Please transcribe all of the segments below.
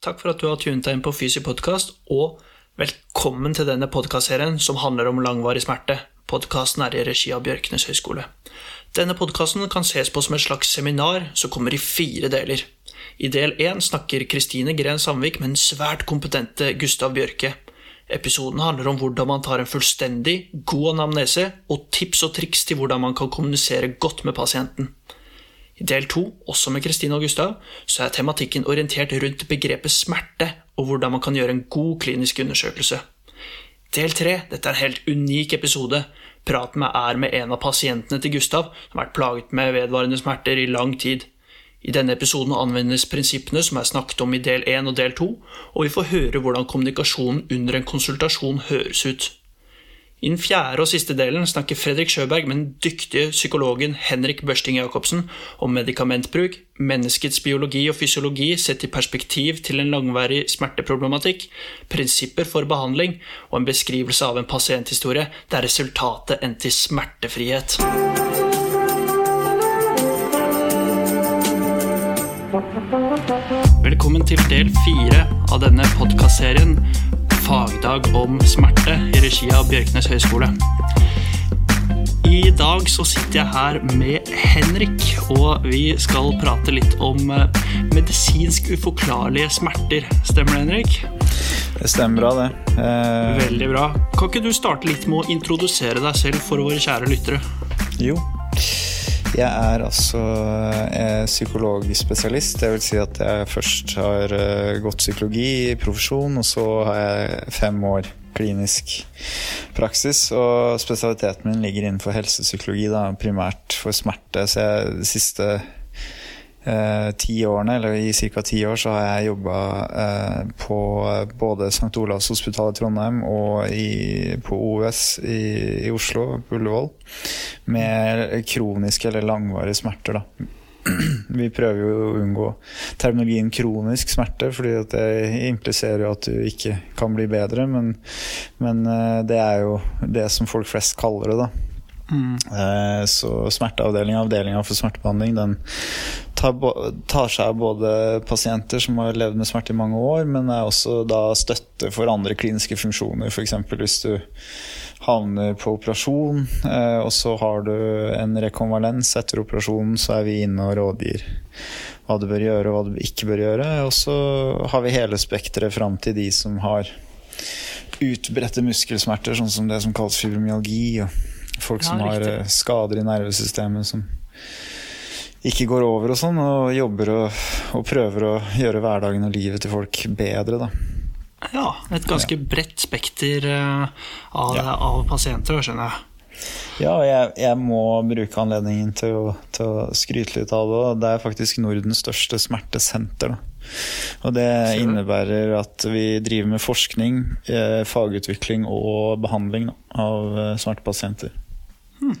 Takk for at du har tunet deg inn på Fysi podkast, og velkommen til denne podkastserien som handler om langvarig smerte. Podkasten er i regi av Bjørknes høgskole. Denne podkasten kan ses på som et slags seminar som kommer i fire deler. I del én snakker Kristine Gren Sandvik med den svært kompetente Gustav Bjørke. Episoden handler om hvordan man tar en fullstendig, god anamnese, og tips og triks til hvordan man kan kommunisere godt med pasienten. I del to, også med Kristine og Gustav, så er tematikken orientert rundt begrepet smerte og hvordan man kan gjøre en god klinisk undersøkelse. Del tre, dette er en helt unik episode. Praten med er med en av pasientene til Gustav, som har vært plaget med vedvarende smerter i lang tid. I denne episoden anvendes prinsippene som er snakket om i del 1 og del 2, og vi får høre hvordan kommunikasjonen under en konsultasjon høres ut. I den fjerde og siste delen snakker Fredrik Sjøberg med den dyktige psykologen Henrik Børsting Jacobsen om medikamentbruk, menneskets biologi og fysiologi sett i perspektiv til en langvarig smerteproblematikk, prinsipper for behandling og en beskrivelse av en pasienthistorie der resultatet endte i smertefrihet. Velkommen til del fire av denne podkastserien fagdag om smerte i regi av Bjørknes høgskole. I dag så sitter jeg her med Henrik, og vi skal prate litt om eh, medisinsk uforklarlige smerter. Stemmer det, Henrik? Det stemmer bra, det. Eh... Veldig bra. Kan ikke du starte litt med å introdusere deg selv for våre kjære lyttere? Jo. Jeg er altså eh, psykologspesialist. Det vil si at jeg først har eh, gått psykologi i profesjon, og så har jeg fem år klinisk praksis. Og spesialiteten min ligger innenfor helsepsykologi, da, primært for smerte. Så jeg de siste eh, ti årene, eller i ca. ti år, så har jeg jobba eh, på både St. Olavs hospital i Trondheim og i, på OUS i, i, Oslo, på Ullevål, med kroniske eller langvarige smerter. da. Vi prøver jo å unngå terminologien kronisk smerte, fordi det impliserer jo at du ikke kan bli bedre, men, men eh, det er jo det som folk flest kaller det, da. Mm. Så smerteavdelinga, avdelinga for smertebehandling, den tar, tar, seg av både pasienter som har levd med smerte i mange år, men er også da støtte for andre kliniske funksjoner. F.eks. hvis du havner på operasjon, eh, og så har du en rekonvalens etter operasjonen, så er vi inne og rådgir hva du bør gjøre og hva du ikke bør gjøre. Og så har vi hele spekteret fram til de som har utbredte muskelsmerter, sånn som det som kalles fibromyalgi. og Folk som har. Eh, skader i nervesystemet som ikke går over og sånn, og jobber og, og, prøver å gjøre hverdagen og livet til folk bedre, da. Ja, et ganske bredt spekter uh, av, ja. av, pasienter, skjønner jeg. Ja, jeg, jeg må bruke anledningen til å, til å, skryte litt av det. Det er faktisk Nordens største smertesenter. Da. Og det innebærer at vi driver med forskning, eh, fagutvikling og behandling da, av smertepasienter. Hmm.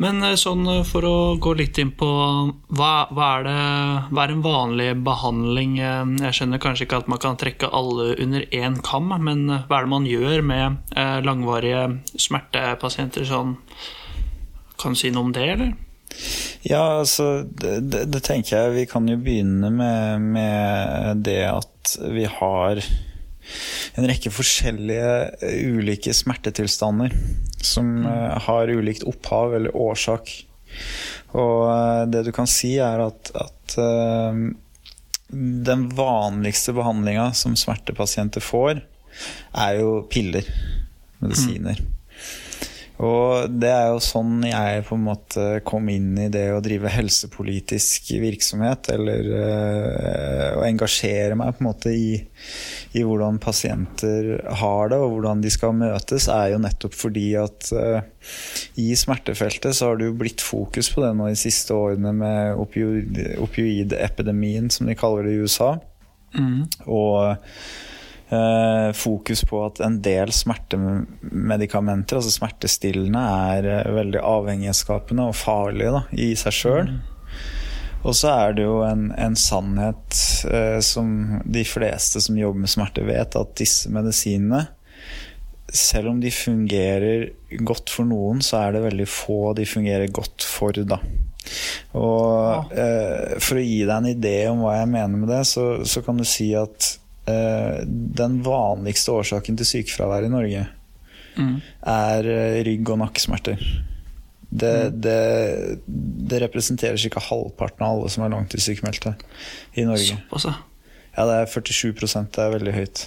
Men eh, sånn eh, for å gå litt inn på hva, hva, er det, hva, er en vanlig behandling? Eh, jeg skjønner kanskje ikke at man kan trekke alle under én kam, men hva er det man gjør med langvarige smertepasienter? Sånn, kan du si noe om det, eller? Ja, altså det, det, tenker jeg Vi kan jo begynne med, med det at vi har en rekke forskjellige eh, ulike smertetilstander som mm. Eh, har ulikt opphav eller årsak. Og eh, det du kan si, er at, at den vanligste behandlinga som smertepasienter får, er jo piller. Medisiner. Mm. Og det er jo sånn jeg på en måte kom inn i det å drive helsepolitisk virksomhet, eller øh, å engasjere meg på en måte i, i, hvordan pasienter har det, og hvordan de skal møtes, er jo nettopp fordi at uh, i smertefeltet så har det jo blitt fokus på det nå de siste årene med opioidepidemien, som de kaller det i USA. Mm. Og Eh, fokus på at en del smertemedikamenter, altså smertestillende, er eh, veldig avhengighetsskapende og farlige da, i seg sjøl. Mm. Og så er det jo en, en sannhet eh, som de fleste som jobber med smerte, vet, at disse medisinene, selv om de fungerer godt for noen, så er det veldig få de fungerer godt for, da. Og eh, for å gi deg en idé om hva jeg mener med det, så, så kan du si at eh, den vanligste årsaken til sykefravær i Norge Mm. er eh, rygg- og nakkesmerter. Det, det, det representerer ca. halvparten av alle som er langtidssykemeldte i Norge. Såpass, ja. Ja, det er 47% det er veldig høyt.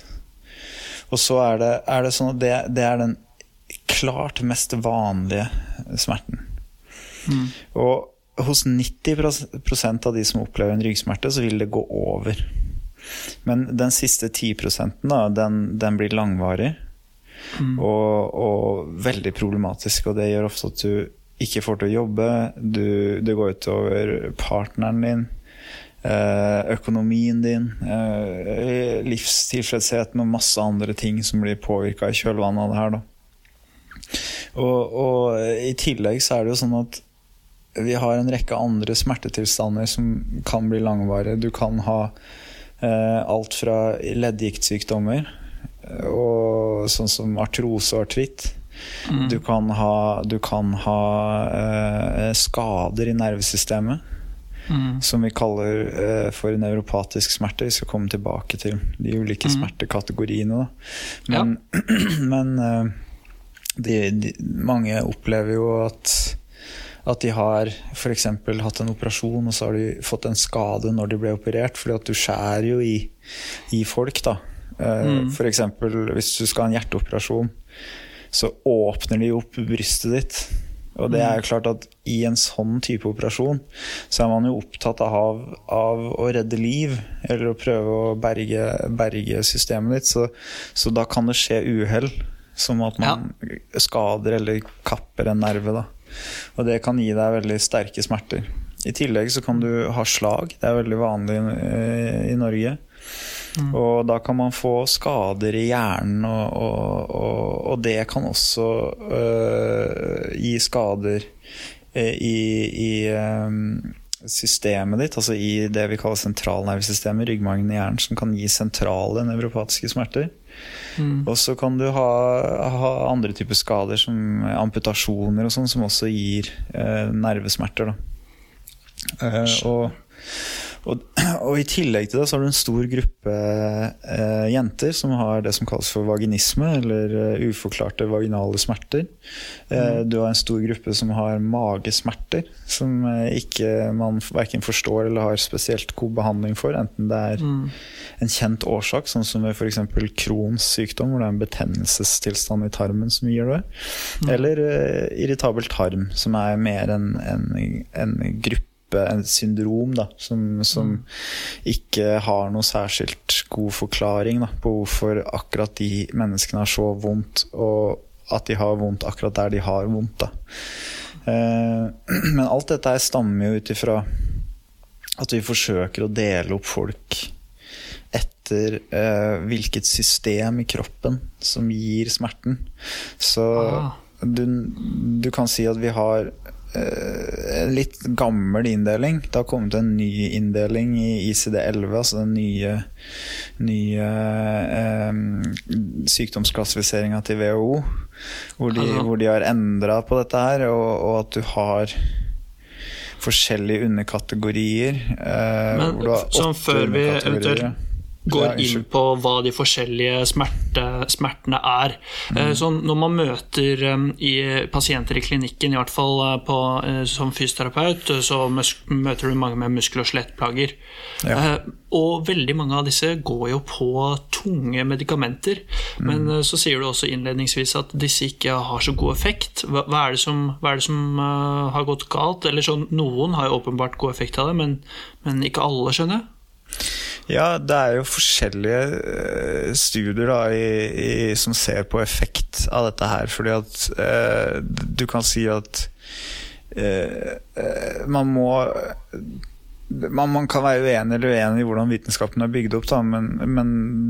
Og så er det, er det sånn at det, det er den klart mest vanlige smerten. Mm. Og hos 90% av de som opplever en ryggsmerte, så vil det gå over. Men den siste 10 da, den, den blir langvarig Mm. og, og veldig problematisk. Og det gjør ofte at du ikke får til å jobbe, du, det går utover partneren din. eh, Økonomien din, eh, livstilfredsheten og masse andre ting som blir påvirka i kjølvannet av det her. Og, og i tillegg så er det jo sånn at vi har en rekke andre smertetilstander som kan bli langvarige. Du kan ha eh, alt fra leddgiktsykdommer eh, og sånn som artrose og artritt. Mm. Du kan ha, du kan ha eh, skader i nervesystemet Mm. som vi kaller eh, for neuropatisk smerte. Vi skal komme tilbake til de ulike Mm. smertekategoriene. Men, men eh, de, de, mange opplever jo at at de har f.eks. hatt en operasjon, og så har de fått en skade når de ble operert. fordi at du skjærer jo i, i folk, da. Eh, Mm. Eksempel hvis du skal ha en hjerteoperasjon, så åpner de opp brystet ditt. Og det er jo klart at i en sånn type operasjon, så er man jo opptatt av, av å redde liv, eller å prøve å berge, berge systemet ditt. Så, så da kan det skje uhell, som at man skader eller kapper en nerve. da. Og det kan gi deg veldig sterke smerter. I tillegg så kan du ha slag. Det er veldig vanlig i, i Norge. Og da kan man få skader i hjernen, og, og, og, og det kan også øh, gi skader eh, i, i øhm, systemet ditt, altså i det vi kaller sentralnervesystemet, ryggmargen i hjernen, som kan gi sentrale nevropatiske smerter. Mm. Og så kan du ha, ha andre typer skader, som amputasjoner og sånn, som også gir eh, nervesmerter. Eh, og, og, og i tillegg til det så har du en stor gruppe eh, jenter som har det som kalles for vaginisme, eller uh, uforklarte vaginale smerter. Eh, Du har en stor gruppe som har magesmerter, som eh, ikke man verken forstår eller har spesielt god behandling for, enten det er Mm. en kjent årsak, sånn som ved f.eks. Crohns sykdom, hvor det er en betennelsestilstand i tarmen som gir det. Eller eh, irritabel tarm, som er mer en, en, en gruppe, en syndrom, da, som, som ikke har noe særskilt god forklaring da, på hvorfor akkurat de menneskene har så vondt, og at de har vondt akkurat der de har vondt. Eh, men alt dette stammer jo ut ifra at vi forsøker å dele opp folk etter eh, hvilket system i kroppen som gir smerten. Så Ah. du, du kan si at vi har en litt gammel inndeling. Det har kommet en ny inndeling i ICD-11, altså den nye, nye eh, sykdomsklassifiseringa til WHO, hvor de, hvor de har endra på dette her, og, og at du har forskjellige underkategorier. Eh, Men har sånn før vi eventuelt går inn på hva de forskjellige smerte, smertene er. Mm. Så når man møter eh, i pasienter i klinikken, i hvert fall eh, på, eh, som fysioterapeut, eh, så møter du mange med muskel- og skjelettplager. Ja. Eh, Og veldig mange av disse går jo på tunge medikamenter. Men eh, så sier du også innledningsvis at disse ikke har så god effekt. Hva, hva er det som, er det som eh, har gått galt? Eller sånn, Noen har jo åpenbart god effekt av det, men, men ikke alle, skjønner jeg? Ja, det er jo forskjellige eh, studier da, i, i, som ser på effekt av dette her. Fordi at eh, du kan si at eh, eh, man må man, man kan være uenig eller uenig i hvordan vitenskapen er bygd opp, da, men, men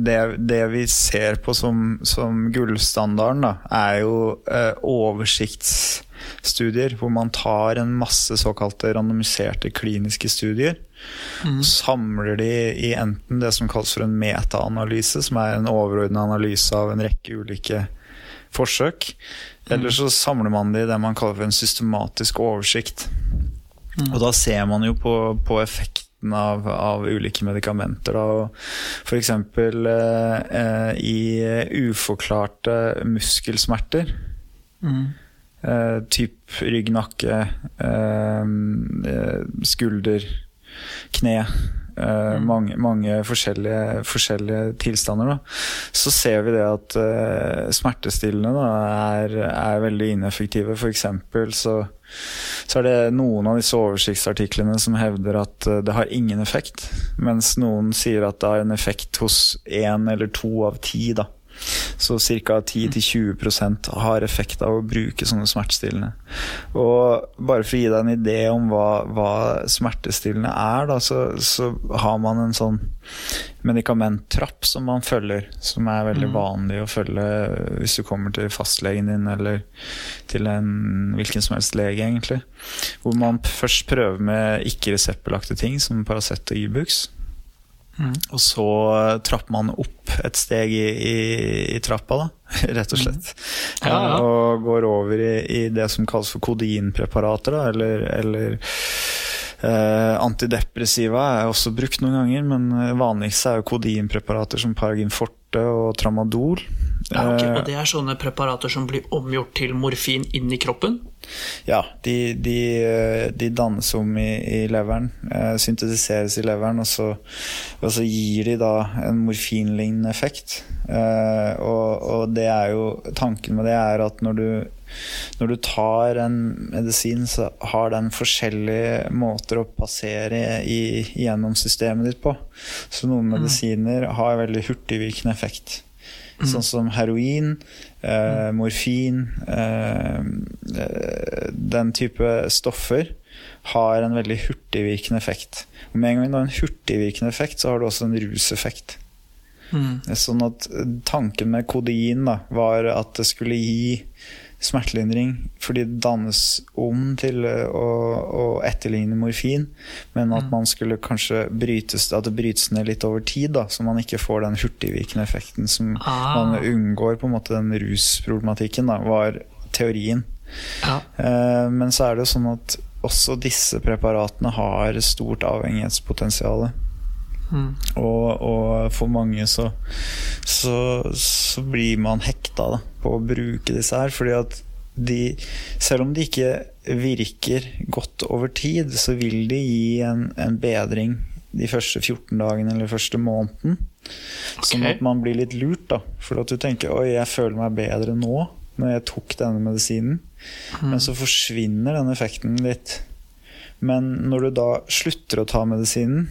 det, det vi ser på som, som gullstandarden, da, er jo eh, oversiktsstudier hvor man tar en masse såkalte randomiserte kliniske studier. Samler de i enten det som kalles for en metaanalyse, som er en overordna analyse av en rekke ulike forsøk, eller så samler man det i det man kaller for en systematisk oversikt. Og da ser man jo på, på effekten av, av, ulike medikamenter. For eksempel eh, i uforklarte muskelsmerter. Mm. Eh, typ rygg, nakke, eh, skulder, kne. Uh, mange, mange forskjellige, forskjellige, tilstander. Da. Så ser vi det at uh, smertestillende da, er, er, veldig ineffektive. Eksempel så, så, er det noen av disse oversiktsartiklene som hevder at uh, det har ingen effekt. Mens noen sier at det har en effekt hos én eller to av ti. da. Så ca. 10-20% har effekt av å bruke sånne smertestillende. Og bare for å gi deg en idé om hva, hva smertestillende er, da, så, så, har man en sånn medikamenttrapp som man følger, som er veldig mm. vanlig å følge hvis du kommer til fastlegen din eller til en hvilken som helst lege, egentlig. Hvor man først prøver med ikke-reseptbelagte ting som Paracet og Ibux. Mm. Og så trapper man opp et steg i, i, i trappa, da, rett og slett. Mm. Ja, ja. Og går over i, i, det som kalles for kodeinpreparater, da, eller, eller eh, antidepressiva er også brukt noen ganger, men vanligst er jo kodeinpreparater som Paragin forte og tramadol. Ja, okay. Eh, og det er sånne preparater som blir omgjort til morfin inn i kroppen? Ja, de, de, eh, de dannes om i, i, leveren, eh, syntetiseres i leveren, og så, og så, gir de da en morfinlignende effekt. og, og, det er jo Tanken med det er at når du, når du tar en medisin, så har den forskjellige måter å passere i, gjennom systemet ditt på. Så noen mm. medisiner har veldig hurtigvirkende effekt. Mm. Sånn som heroin, eh, morfin eh, eh, Den type stoffer har en veldig hurtigvirkende effekt. Og med en gang du har en hurtigvirkende effekt, så har du også en ruseffekt. Mm. Sånn at tanken med kodein da, var at det skulle gi smertelindring fordi det dannes om til eh, å, å etterligne morfin, men at mm. man skulle kanskje brytes, at det brytes ned litt over tid, da, så man ikke får den hurtigvirkende effekten som ah. man unngår på en måte den rusproblematikken, da, var teorien. Ja. Eh, men så er det jo sånn at også disse preparatene har stort avhengighetspotensial. Mm. Og, og, for mange så, så, så blir man hekta da, på å bruke disse her. fordi at de, selv om de ikke virker godt over tid, så vil de gi en, en bedring de første 14 dagene eller første måneden. Okay. Sånn at man blir litt lurt. da For at du tenker oi, jeg føler meg bedre nå når jeg tok denne medisinen. Mm. Men så forsvinner den effekten litt. Men når du da slutter å ta medisinen,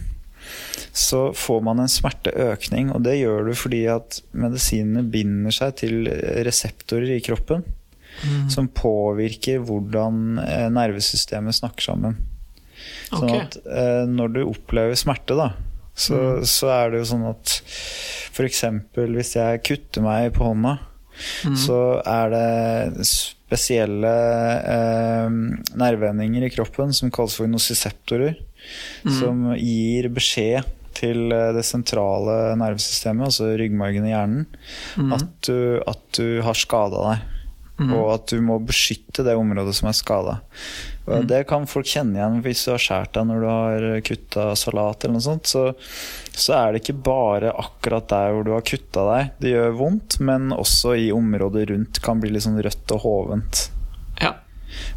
så får man en smerteøkning. Og det gjør du fordi at medisinene binder seg til reseptorer i kroppen. Mm. Som påvirker hvordan eh, nervesystemet snakker sammen. Sånn okay. at eh, når du opplever smerte, da, så, mm. så, er det jo sånn at f.eks. hvis jeg kutter meg på hånda, mm. så er det spesielle eh, nervevendinger i kroppen som kalles for nosiseptorer mm. som gir beskjed til eh, det sentrale nervesystemet, altså ryggmargen i hjernen, mm. at, du, at, du, har skada deg. Mm. Og at du må beskytte det området som er skada. Mm. Det kan folk kjenne igjen hvis du har skåret deg når du har kutta salat. eller noe sånt. Så, så, er det ikke bare akkurat der hvor du har kutta deg det gjør vondt, men også i området rundt kan bli litt sånn rødt og hovent.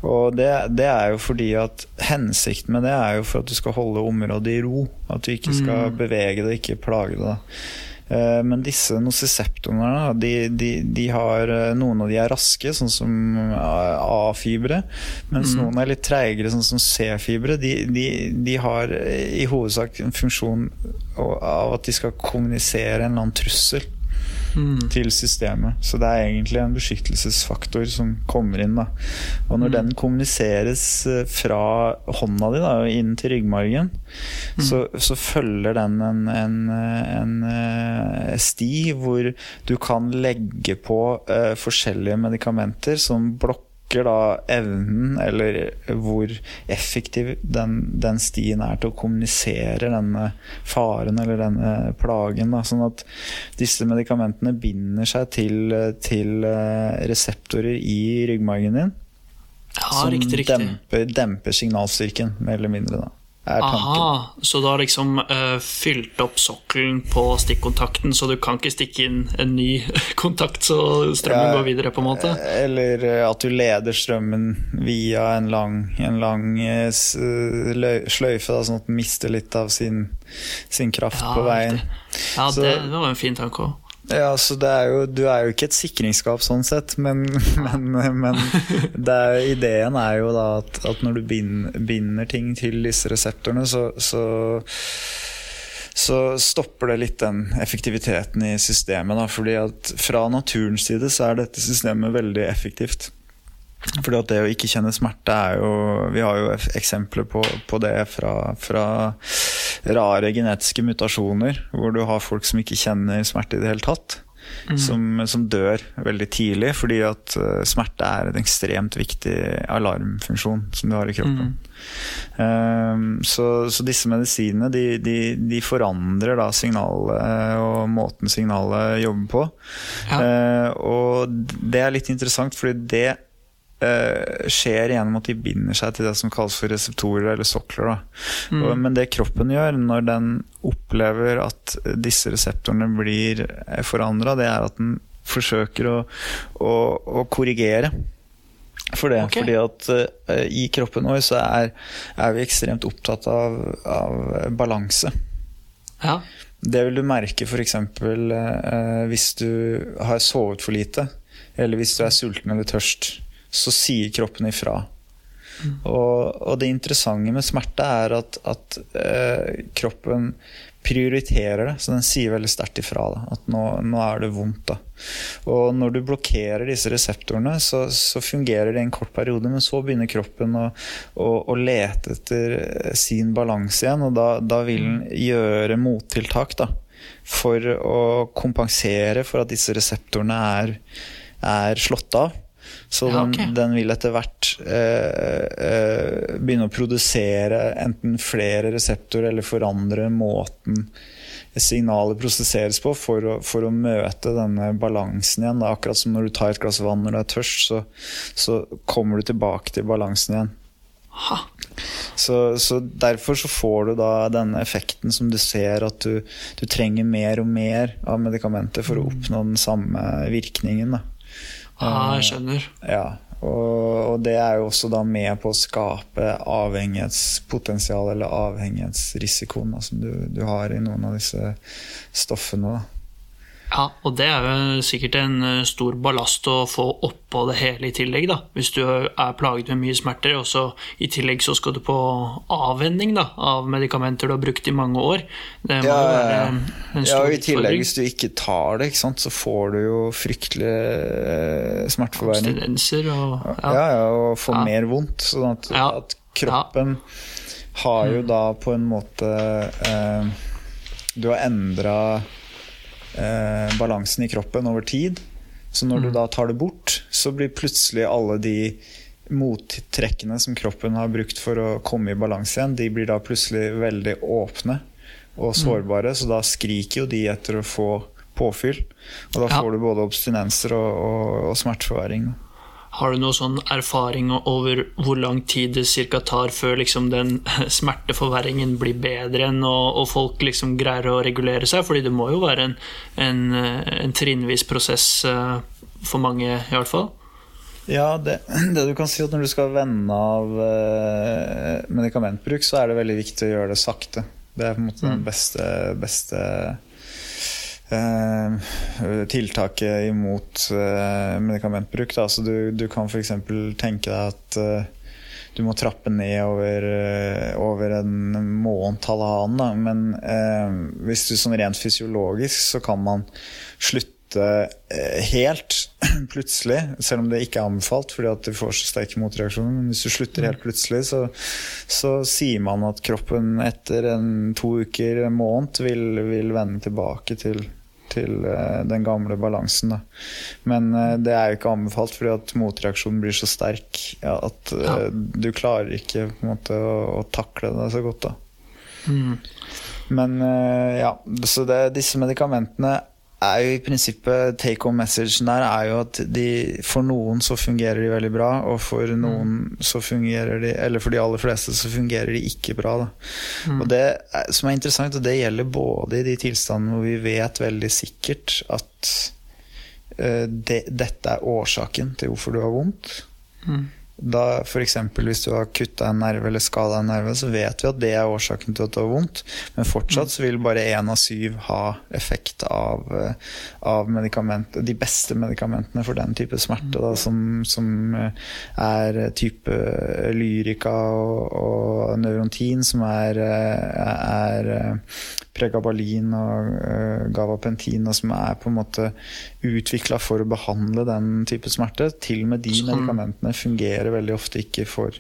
Og det, det, er jo fordi at hensikten med det er jo for at du skal holde området i ro. At du ikke skal mm. bevege det, ikke plage det. Eh, men disse nocisseptorene, de, de, de, har eh, Noen av de er raske, sånn som A-fibre. Mens mm. noen er litt treigere, sånn som C-fibre. De, de, har i hovedsak en funksjon av at de skal kommunisere en eller annen trussel mm. til systemet. Så det er egentlig en beskyttelsesfaktor som kommer inn. Da. Og når mm. den kommuniseres eh, fra hånda di da, inn til ryggmargen, mm. så, så, følger den en, en, en, en, sti hvor du kan legge på uh, forskjellige medikamenter som blokker da evnen, eller hvor effektiv den, den, stien er til å kommunisere denne faren eller denne plagen. Da. Sånn at disse medikamentene binder seg til, til eh, reseptorer i ryggmargen din. Ja, som riktig, riktig. Demper, demper signalstyrken, mer eller mindre. da er tanken. Aha, så du har liksom uh, fylt opp sokkelen på stikkontakten, så du kan ikke stikke inn en ny kontakt så strømmen Ja, går videre, på en måte? Eller eh, at du leder strømmen via en lang, en lang uh, sløyfe, da, sånn at den mister litt av sin, sin kraft Ja, på veien. Ja, Så- det, det var en fin tanke òg. Ja, så er jo, Du er jo ikke et sikringsskap sånn sett, men, men, men er, ideen er jo da at, at når du binder, binder ting til disse reseptorene, så, så, så stopper det litt den effektiviteten i systemet. Da, fordi at fra naturens side så er dette systemet veldig effektivt. Fordi at det å ikke kjenne smerte er jo Vi har jo eksempler på, på det fra, fra rare genetiske mutasjoner, hvor du har folk som ikke kjenner smerte i det hele tatt. Som, som dør veldig tidlig fordi at eh, smerte er en ekstremt viktig alarmfunksjon som du har i kroppen. Um, så, så disse medisinene de, de, de forandrer da signalet og måten signalet jobber på. Ja. Uh, og det er litt interessant, fordi det eh, skjer gjennom at de binder seg til det som kalles for reseptorer eller sokler. Og, men det kroppen gjør når den opplever at disse reseptorene blir forandra, det er at den forsøker å, å, å korrigere. For det, okay. fordi at uh, i kroppen vår så er, er vi ekstremt opptatt av, av balanse. Ja. Det vil du merke f.eks. Uh, hvis du har sovet for lite, eller hvis du er sulten eller tørst. Så sier kroppen ifra. Og, og det interessante med smerte er at, at eh, kroppen prioriterer det, så den sier veldig sterkt ifra. Da, at nå, nå er det vondt. Da. Og når du blokkerer disse reseptorene, så, så fungerer det en kort periode, men så begynner kroppen å, å, å lete etter eh, sin balanse igjen, og da, da vil den gjøre mottiltak da, for å kompensere for at disse reseptorene er, er slått av. Så Ja, den, den vil etter hvert eh, eh, begynne å produsere enten flere reseptorer eller forandre måten signalet prosesseres på for å, for å møte denne balansen igjen. Det er akkurat som når du tar et glass vann når du er tørst, så, så kommer du tilbake til balansen igjen. Så, så Derfor så får du da denne effekten som du ser at du, du trenger mer og mer av medikamentet for å oppnå den samme virkningen. Da. Ah, jeg skjønner. Ja, og, og det er jo også da med på å skape avhengighetspotensial eller avhengighetsrisikoen da, som du, du har i noen av disse stoffene. Da. Ja, og det er jo sikkert en eh, stor ballast å få oppå det hele i tillegg, da. Hvis du er plaget med mye smerter, og så i tillegg så skal du på avvenning da, av medikamenter du har brukt i mange år. Det må Ja, være en, en, en Ja, og I tillegg, hvis du ikke tar det, ikke sant, så får du jo fryktelig eh, smerteforverring. Og Ja, ja. ja, og får Ja. mer vondt. Sånn at, at kroppen har jo da på en måte eh, Du har endra eh, balansen i kroppen over tid. Så når du da tar det bort, så blir plutselig alle de mottrekkene som kroppen har brukt for å komme i balanse igjen, de blir da plutselig veldig åpne og sårbare. Så da skriker jo de etter å få påfyll. Og da Ja. får du både obstinenser og, og, og smerteforverring. Har du noe sånn erfaring over hvor lang tid det cirka tar før liksom den smerteforverringen blir bedre enn, og, og folk liksom greier å regulere seg? Fordi det må jo være en, en, eh, en trinnvis prosess eh, for mange, i hvert fall. Ja, det, det du kan si at når du skal vende av eh, medikamentbruk, så er det veldig viktig å gjøre det sakte. Det er på en måte den beste, beste eh, tiltaket imot eh, medikamentbruk. Da. Så du, du kan f.eks. tenke deg at eh, du må trappe ned over, eh, over en måned, halvannen. Men eh, hvis du sånn rent fysiologisk, så kan man slutte eh, helt plutselig, selv om det ikke er anbefalt fordi at du får så sterke motreaksjoner. Men hvis du slutter helt plutselig, så, så sier man at kroppen etter en, to uker, en måned, vil, vil vende tilbake til, til eh, den gamle balansen. Da. Men eh, det er jo ikke anbefalt fordi at motreaksjonen blir så sterk at eh, Ja. du klarer ikke måte, å, å takle det så godt. da. Mm. Men ja, så det, disse medikamentene er jo i prinsippet take home messagen der er jo at de, for noen så fungerer de veldig bra, og for noen mm. så fungerer de Eller for de aller fleste så fungerer de ikke bra. Mm. Og det som er interessant, og det gjelder både i de tilstandene hvor vi vet veldig sikkert at uh, det, dette er årsaken til hvorfor du har vondt. Mm. Da F.eks. hvis du har kutta en nerve eller skada en nerve, så vet vi at det er årsaken til at du har vondt. Men fortsatt så vil bare én av syv ha effekt av, eh, av de beste medikamentene for den type smerte, da, som, som, eh, er type lyrika og, og neurontin, som er, eh, er pregabalin og uh, gavapentin, som er på en måte utvikla for å behandle den type smerte. Til og med de sånn. medikamentene fungerer veldig ofte ikke for,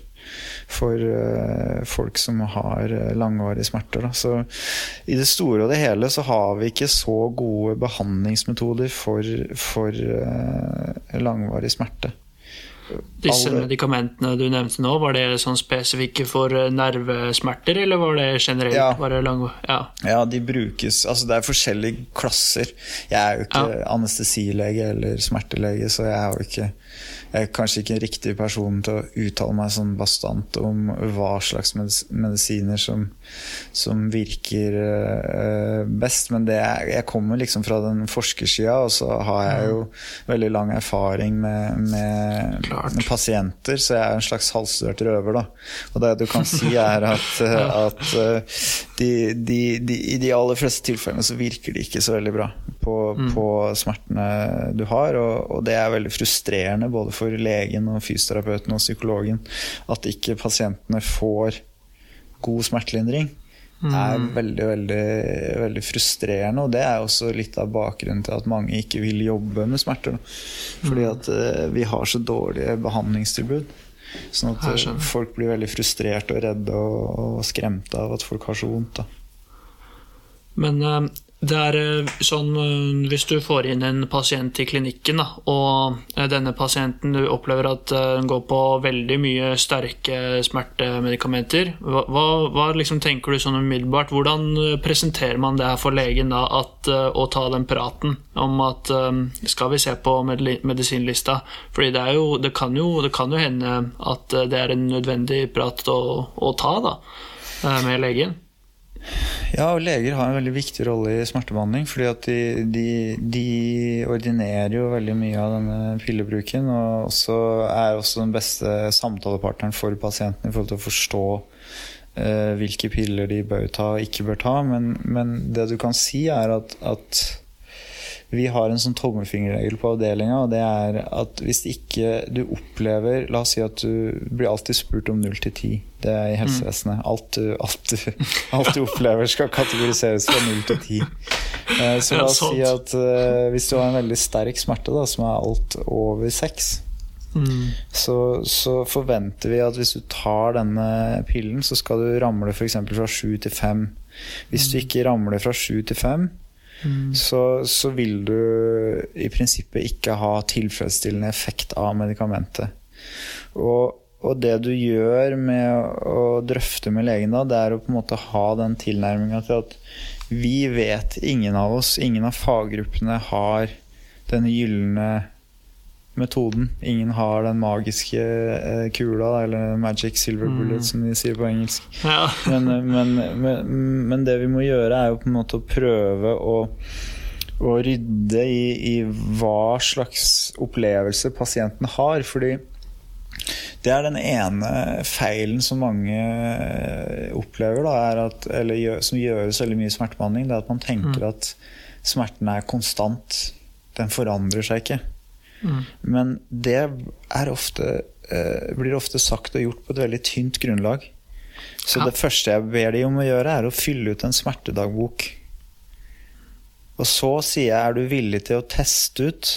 for uh, folk som har uh, langvarige smerter. Da. Så i det store og det hele så har vi ikke så gode behandlingsmetoder for, for langvarig smerte. Disse alle... medikamentene du nevnte nå, var det sånn spesifikke for eh, nervesmerter, eller var det generelt? Ja, det lang... ja. ja de brukes Altså, det er forskjellige klasser. Jeg er jo ikke ja. anestesilege eller smertelege, så jeg er jo ikke jeg er kanskje ikke en riktig person til å uttale meg sånn bastant om hva slags medisiner som, som virker uh, best, men er, jeg kommer liksom fra den forskersida, og så har jeg jo veldig lang erfaring med, med, med pasienter, så jeg er en slags halvstudert røver, da. Og det du kan si, er at, at uh, de, de, de, i de aller fleste tilfellene så virker de ikke så veldig bra på, mm. på smertene du har, og, og det er veldig frustrerende både for legen og fysioterapeuten og psykologen at ikke pasientene får god smertelindring. Det er veldig, veldig, veldig frustrerende. Og det er også litt av bakgrunnen til at mange ikke vil jobbe med smerter. Fordi mm. at uh, vi har så dårlige behandlingstilbud. Sånn at uh, folk blir veldig frustrerte og redde og, og skremte av at folk har så vondt. Da. Men uh, det er eh, sånn eh, Hvis du får inn en pasient i klinikken, da, og eh, denne pasienten du opplever at den går på veldig mye sterke smertemedikamenter, hva, hva liksom tenker du sånn umiddelbart? Hvordan presenterer man det her for legen da, at, å ta den praten om at skal vi se på medisinlista? Fordi det, jo, det, kan, jo, det kan jo hende at det er en nødvendig prat å, å ta da, med legen. Ja, og leger har en veldig viktig rolle i smertebehandling. fordi at de, de, de, ordinerer jo veldig mye av denne pillebruken. Og også er også den beste samtalepartneren for pasienten i forhold til å forstå eh, hvilke piller de bør ta og ikke bør ta. Men, men det du kan si, er at, at vi har en sånn tommelfingerregel på avdelinga, og det er at hvis ikke du opplever La oss si at du blir alltid spurt om 0 til 10. Det er i helsevesenet. Alt du, alt, du, alt du, opplever, skal kategoriseres fra 0 til 10. Eh, så la oss si at uh, hvis du har en veldig sterk smerte, da, som er alt over 6 mm. så, så, forventer vi at hvis du tar denne pillen, så skal du ramle f.eks. fra 7 til 5. Hvis du mm. ikke ramler fra 7 til 5, Mm. Så, så, vil du i prinsippet ikke ha tilfredsstillende effekt av medikamentet. Og, og det du gjør med å drøfte med legen da, det er å på en måte ha den tilnærminga til at vi vet, ingen av oss, ingen av faggruppene har denne gylne metoden. Ingen har den magiske eh, kula, eller magic silver bullet, mm. som de sier på engelsk. Ja. men, eh, men, men, men, det vi må gjøre, er jo på en måte å prøve å, å rydde i, i, hva slags opplevelse pasienten har. Fordi det er den ene feilen som mange eh, opplever, da, at, eller som gjøres veldig mye smertebehandling. Det er at man tenker mm. at smerten er konstant. Den forandrer seg ikke. Mm. Men det ofte, eh, blir ofte sagt og gjort på et veldig tynt grunnlag. Så ja. det første jeg ber de om å gjøre, er å fylle ut en smertedagbok. Og så sier jeg, er du villig til å teste ut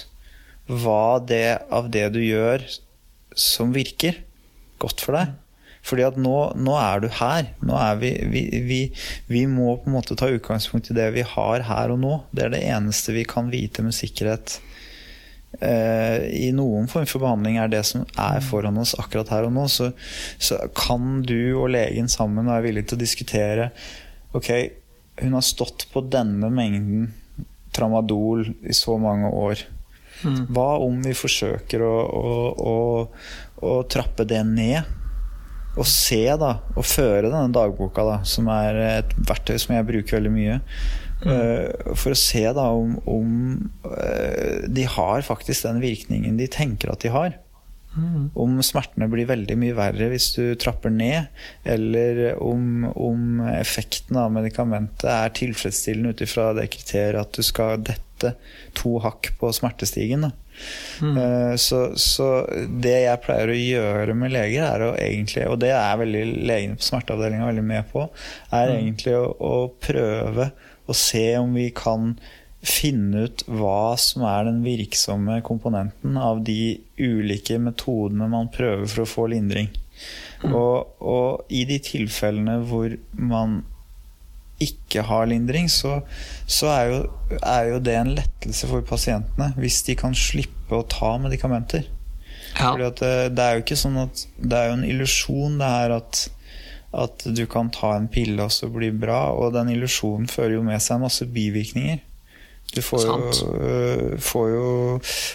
hva det av det du gjør, som virker godt for deg? Fordi at nå, nå er du her. Nå er vi, vi, vi, vi, må på en måte ta utgangspunkt i det vi har her og nå. Det er det eneste vi kan vite med sikkerhet i noen form for behandling er det som er foran oss akkurat her og nå, så, så, kan du og legen sammen være villige til å diskutere Ok, hun har stått på denne mengden tramadol i så mange år. Mm. Hva om vi forsøker å, å, å, å trappe det ned? Og se, da, og føre denne dagboka, da, som er et verktøy som jeg bruker veldig mye. Eh, for å se da om, om eh, de har faktisk den virkningen de tenker at de har. Mm. Om smertene blir veldig mye verre hvis du trapper ned, eller om, om effekten av medikamentet er tilfredsstillende ut ifra det kriteriet at du skal dette to hakk på smertestigen. Da. Eh, Så, så det jeg pleier å gjøre med leger, er å egentlig, og det er veldig legene på smerteavdelinga veldig med på, er egentlig å, å prøve å se om vi kan finne ut hva som er den virksomme komponenten av de ulike metodene man prøver for å få lindring. Og, og i de tilfellene hvor man ikke har lindring, så, så er, jo, er jo det en lettelse for pasientene hvis de kan slippe å ta medikamenter. Ja. Fordi at det, det er jo ikke sånn at Det er jo en illusjon det her at, at du kan ta en pille og så bli bra, og den illusjonen fører jo med seg masse bivirkninger. Du får jo, øh, får jo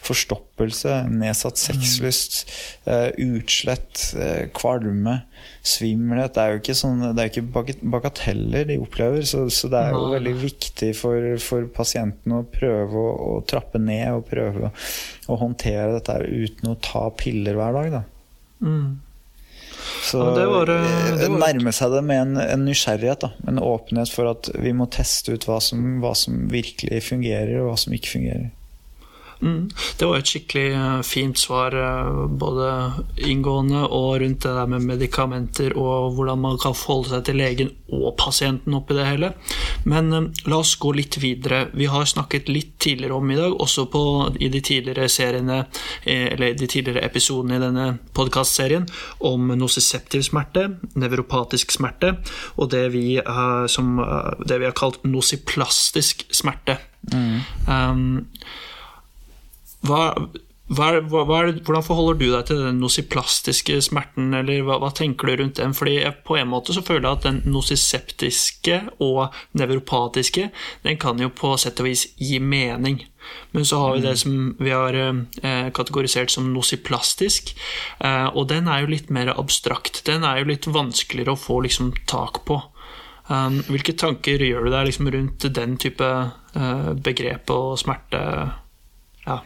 forstoppelse, nedsatt sexlyst, øh, utslett, øh, kvalme, svimmelhet. Det er jo ikke, sånn, det er ikke bagateller de opplever, så, så det er jo veldig viktig for, for pasienten å prøve å, å trappe ned og prøve å, å håndtere dette uten å ta piller hver dag. Da. Mm. Så Ja, det var, eh, eh, det var- nærme seg det med en, en nysgjerrighet. Da. En åpenhet for at vi må teste ut hva som, hva som virkelig fungerer, og hva som ikke fungerer. Mm. Det var et skikkelig eh, fint svar, eh, både inngående og rundt det der med medikamenter og hvordan man kan forholde seg til legen og pasienten oppi det hele. Men eh, la oss gå litt videre. Vi har snakket litt tidligere om i dag, også på, i de tidligere seriene, eller de tidligere episodene i denne podkastserien, om nociceptiv smerte, nevropatisk smerte, og det vi, som, det vi har kalt nociplastisk smerte. Um, hva, hva, hva, hvordan forholder du deg til den nosiplastiske smerten, eller hva, hva tenker du rundt den? Fordi jeg, På en måte så føler jeg at den nosiseptiske og nevropatiske, den kan jo på sett og vis gi mening. Men så har vi det som vi har eh, kategorisert som nosiplastisk, eh, og den er jo litt mer abstrakt. Den er jo litt vanskeligere å få liksom tak på. Um, hvilke tanker gjør du deg liksom rundt den type eh, begrep og smerte? Ja.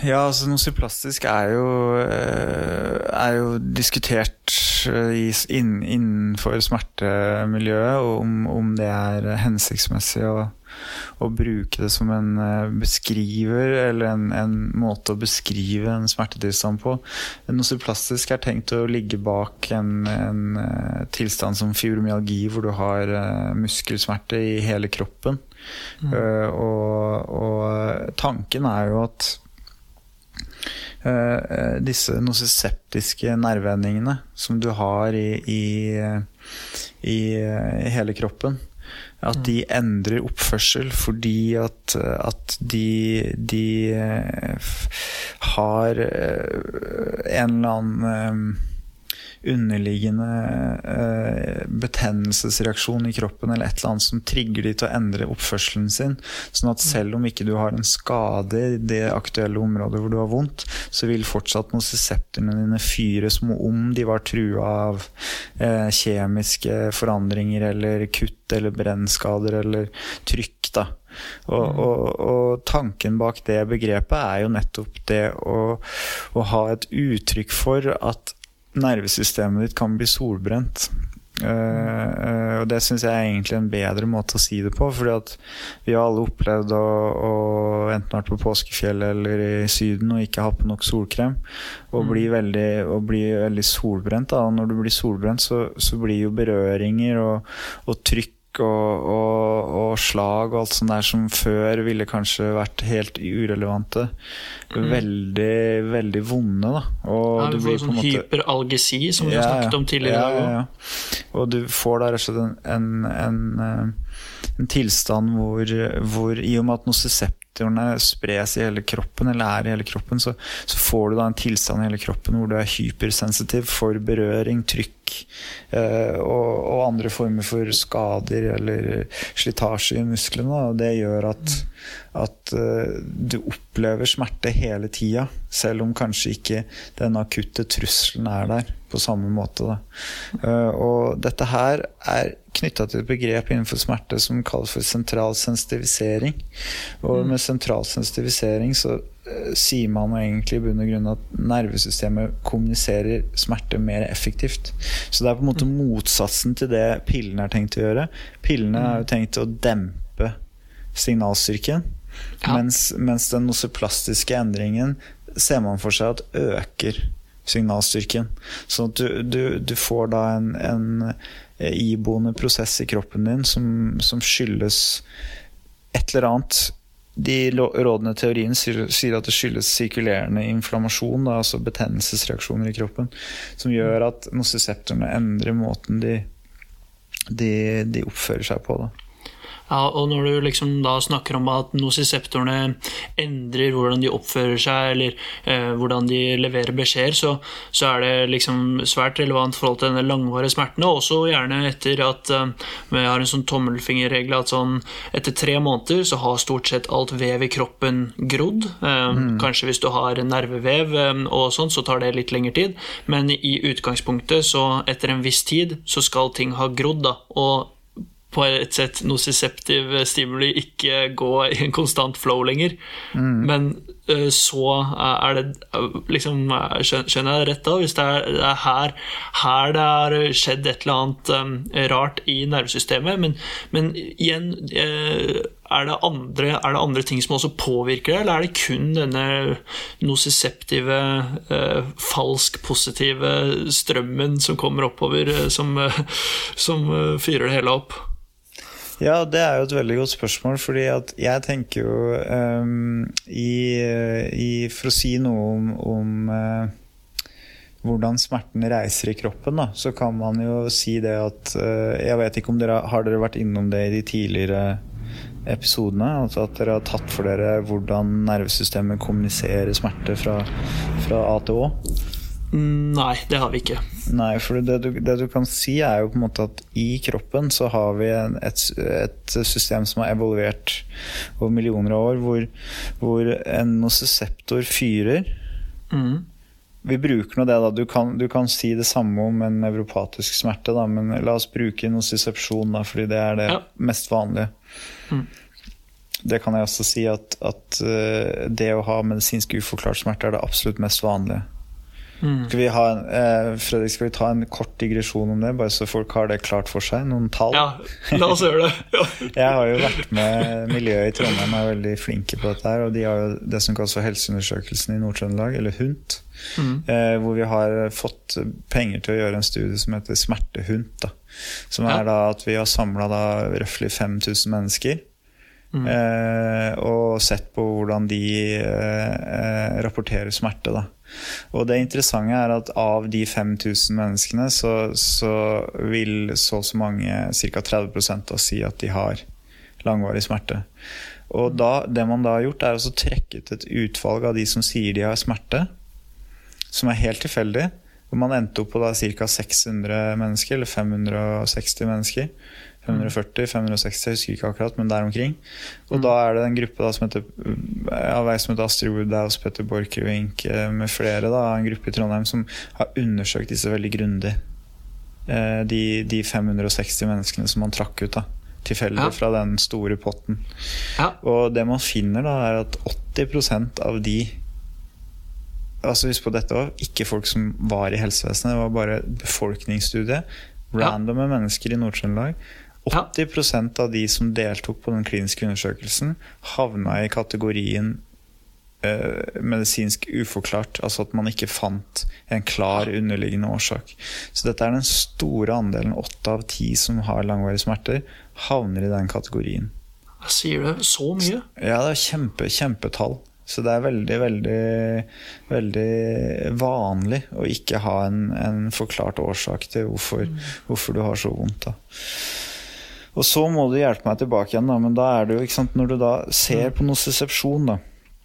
Ja, altså nociplastisk er jo, eh, er jo diskutert eh, inn, innenfor smertemiljøet, og om, om det er hensiktsmessig å, å bruke det som en eh, beskriver, eller en, en måte å beskrive en smertetilstand på. Nociplastisk er tenkt å ligge bak en, en tilstand som fibromyalgi, hvor du har muskelsmerte i hele kroppen. Eh, og, og tanken er jo at disse nocisseptiske nerveendingene som du har i, i, i, i hele kroppen, at de endrer oppførsel fordi at, at de, de eh, har eh, en eller annen eh, underliggende eh, betennelsesreaksjon i kroppen eller et eller annet som trigger de til å endre oppførselen sin. Sånn at selv om ikke du har en skade i det aktuelle området hvor du har vondt, så vil fortsatt nocissepterne dine fyre som om de var trua av eh, kjemiske forandringer eller kutt eller brennskader eller trykk. da. Og, og, og tanken bak det begrepet er jo nettopp det å, å ha et uttrykk for at nervesystemet ditt kan bli solbrent. Eh, og det syns jeg er egentlig en bedre måte å si det på. fordi at vi har alle opplevd å, å enten vært på påskefjellet eller i Syden og ikke ha på nok solkrem. Og bli veldig, og bli veldig solbrent. Da. Og når du blir solbrent, så, så blir jo berøringer og, og trykk og, og, og slag og alt sånt der som før ville kanskje vært helt urelevante, veldig, veldig vonde. da. Og Ja, du blir sånn måte hyperalgesi, som vi Ja, har snakket om tidligere. I dag ja, også. ja. Og du får da rett og slett en, en, en, en tilstand hvor, hvor i og med at noceseptorene spres i hele kroppen, eller er i hele kroppen, så, så, får du da en tilstand i hele kroppen hvor du er hypersensitiv for berøring, trykk eh, og, og, andre former for skader eller slitasje i musklene. Og det gjør at, at uh, du opplever smerte hele tida, selv om kanskje ikke den akutte trusselen er der på samme måte. Da. og dette her er knytta til et begrep innenfor smerte som kalles for sentral sensitivisering. Og mm. med sentral sensitivisering så uh, sier man egentlig i bunn og grunn at nervesystemet kommuniserer smerte mer effektivt. Så det er på en måte mm. motsatsen til det pillene er tenkt å gjøre. Pillene er jo mm. tenkt å dempe signalstyrken. Ja. Mens, mens den noseplastiske endringen ser man for seg at øker signalstyrken. Så at du, du, du får da en, en, iboende prosess i kroppen din som, som, skyldes et eller annet. De rådende teorien sier, at det skyldes sirkulerende inflammasjon, da, altså betennelsesreaksjoner i kroppen, som gjør at noseseptorene endrer måten de, de, de oppfører seg på. Da. Ja, og når du liksom da snakker om at nosiseptorene endrer hvordan de oppfører seg, eller eh, hvordan de leverer beskjeder, så, så, er det liksom svært relevant i forhold til denne langvarige smerten. Og Også gjerne etter at eh, vi har en sånn tommelfingerregel at sånn etter tre måneder så har stort sett alt vev i kroppen grodd. Eh, mm. Kanskje hvis du har nervevev eh, og sånn, så tar det litt lengre tid, men i utgangspunktet så etter en viss tid så skal ting ha grodd. da, og på et sett nociceptiv stimuli ikke gå i en konstant flow lenger. Mm. Men uh, så er det liksom Skjønner jeg det rett da? Hvis det er, det er her, her, det har skjedd et eller annet um, rart i nervesystemet. Men, men igjen er det, andre, er det, andre, ting som også påvirker det, eller er det kun denne nociceptive, uh, falsk positive strømmen som kommer oppover, som, som fyrer det hele opp? Ja, det er jo et veldig godt spørsmål. fordi jeg tenker jo um, i, i, For å si noe om, om uh, hvordan smerten reiser i kroppen, da, så kan man jo si det at uh, Jeg vet ikke om dere har dere vært innom det i de tidligere episodene? Altså at dere har tatt for dere hvordan nervesystemet kommuniserer smerte fra, fra A til Å? Nei, det har vi ikke. Nei, for det du, det du, kan si, er jo på en måte at i kroppen så har vi et, et, system som har evolvert over millioner av år, hvor, hvor en noseseptor fyrer. Mm. Vi bruker nå det, da. Du kan, du kan, si det samme om en nevropatisk smerte, da, men la oss bruke nosisepsjon, da, fordi det er det ja. mest vanlige. Mm. Det kan jeg også si at, at uh, det å ha medisinsk uforklart smerte er det absolutt mest vanlige. Mm. Skal vi en, eh, Fredrik, skal vi ta en kort digresjon om det, bare så folk har det klart for seg? Noen tall? Ja, la oss gjøre det. Ja. jeg har jo vært med miljøet i Trondheim, er veldig flinke på dette. her, Og de har jo det som kalles for Helseundersøkelsen i Nord-Trøndelag, eller HUNT. Mm. Eh, hvor vi har fått penger til å gjøre en studie som heter Smertehunt. Da. Som er da at vi har samla røftlig 5000 mennesker. Mm. Eh, og sett på hvordan de eh, eh rapporterer smerte. da og det interessante er at av de 5000 menneskene, så, så vil så og så mange, ca. 30 da, si at de har langvarig smerte. Og da, det man da har gjort, er å trekke ut et utvalg av de som sier de har smerte, som er helt tilfeldig. Hvor man endte opp på ca. 600 mennesker, eller 560 mennesker. 540, 560, jeg husker ikke akkurat, men der omkring. Og mm. da er det en gruppe da, som heter, ja, som heter Astrid Woodhouse, Petter Borchgrevink eh, med flere. Da, en gruppe i Trondheim som har undersøkt disse veldig grundig. Eh, de, de 560 menneskene som man trakk ut. da tilfeldig ja. fra den store potten. Ja. Og det man finner, da, er at 80% av de Altså Husk på dette òg, ikke folk som var i helsevesenet, det var bare befolkningsstudie. Randome ja. mennesker i Nord-Trøndelag 80% av de som deltok på den kliniske undersøkelsen, havna i kategorien uh, medisinsk uforklart. Altså at man ikke fant en klar underliggende årsak. Så dette er den store andelen, åtte av ti som har langvarige smerter, havner i den kategorien. Hva sier du? Så mye? Ja, det er kjempe, kjempetall. Så det er veldig, veldig, veldig vanlig å ikke ha en, en forklart årsak til hvorfor, mm. hvorfor du har så vondt. da. Og så må du hjelpe meg tilbake igjen, da. Men da er det jo, ikke sant, når du da ser på nosesepsjon, da.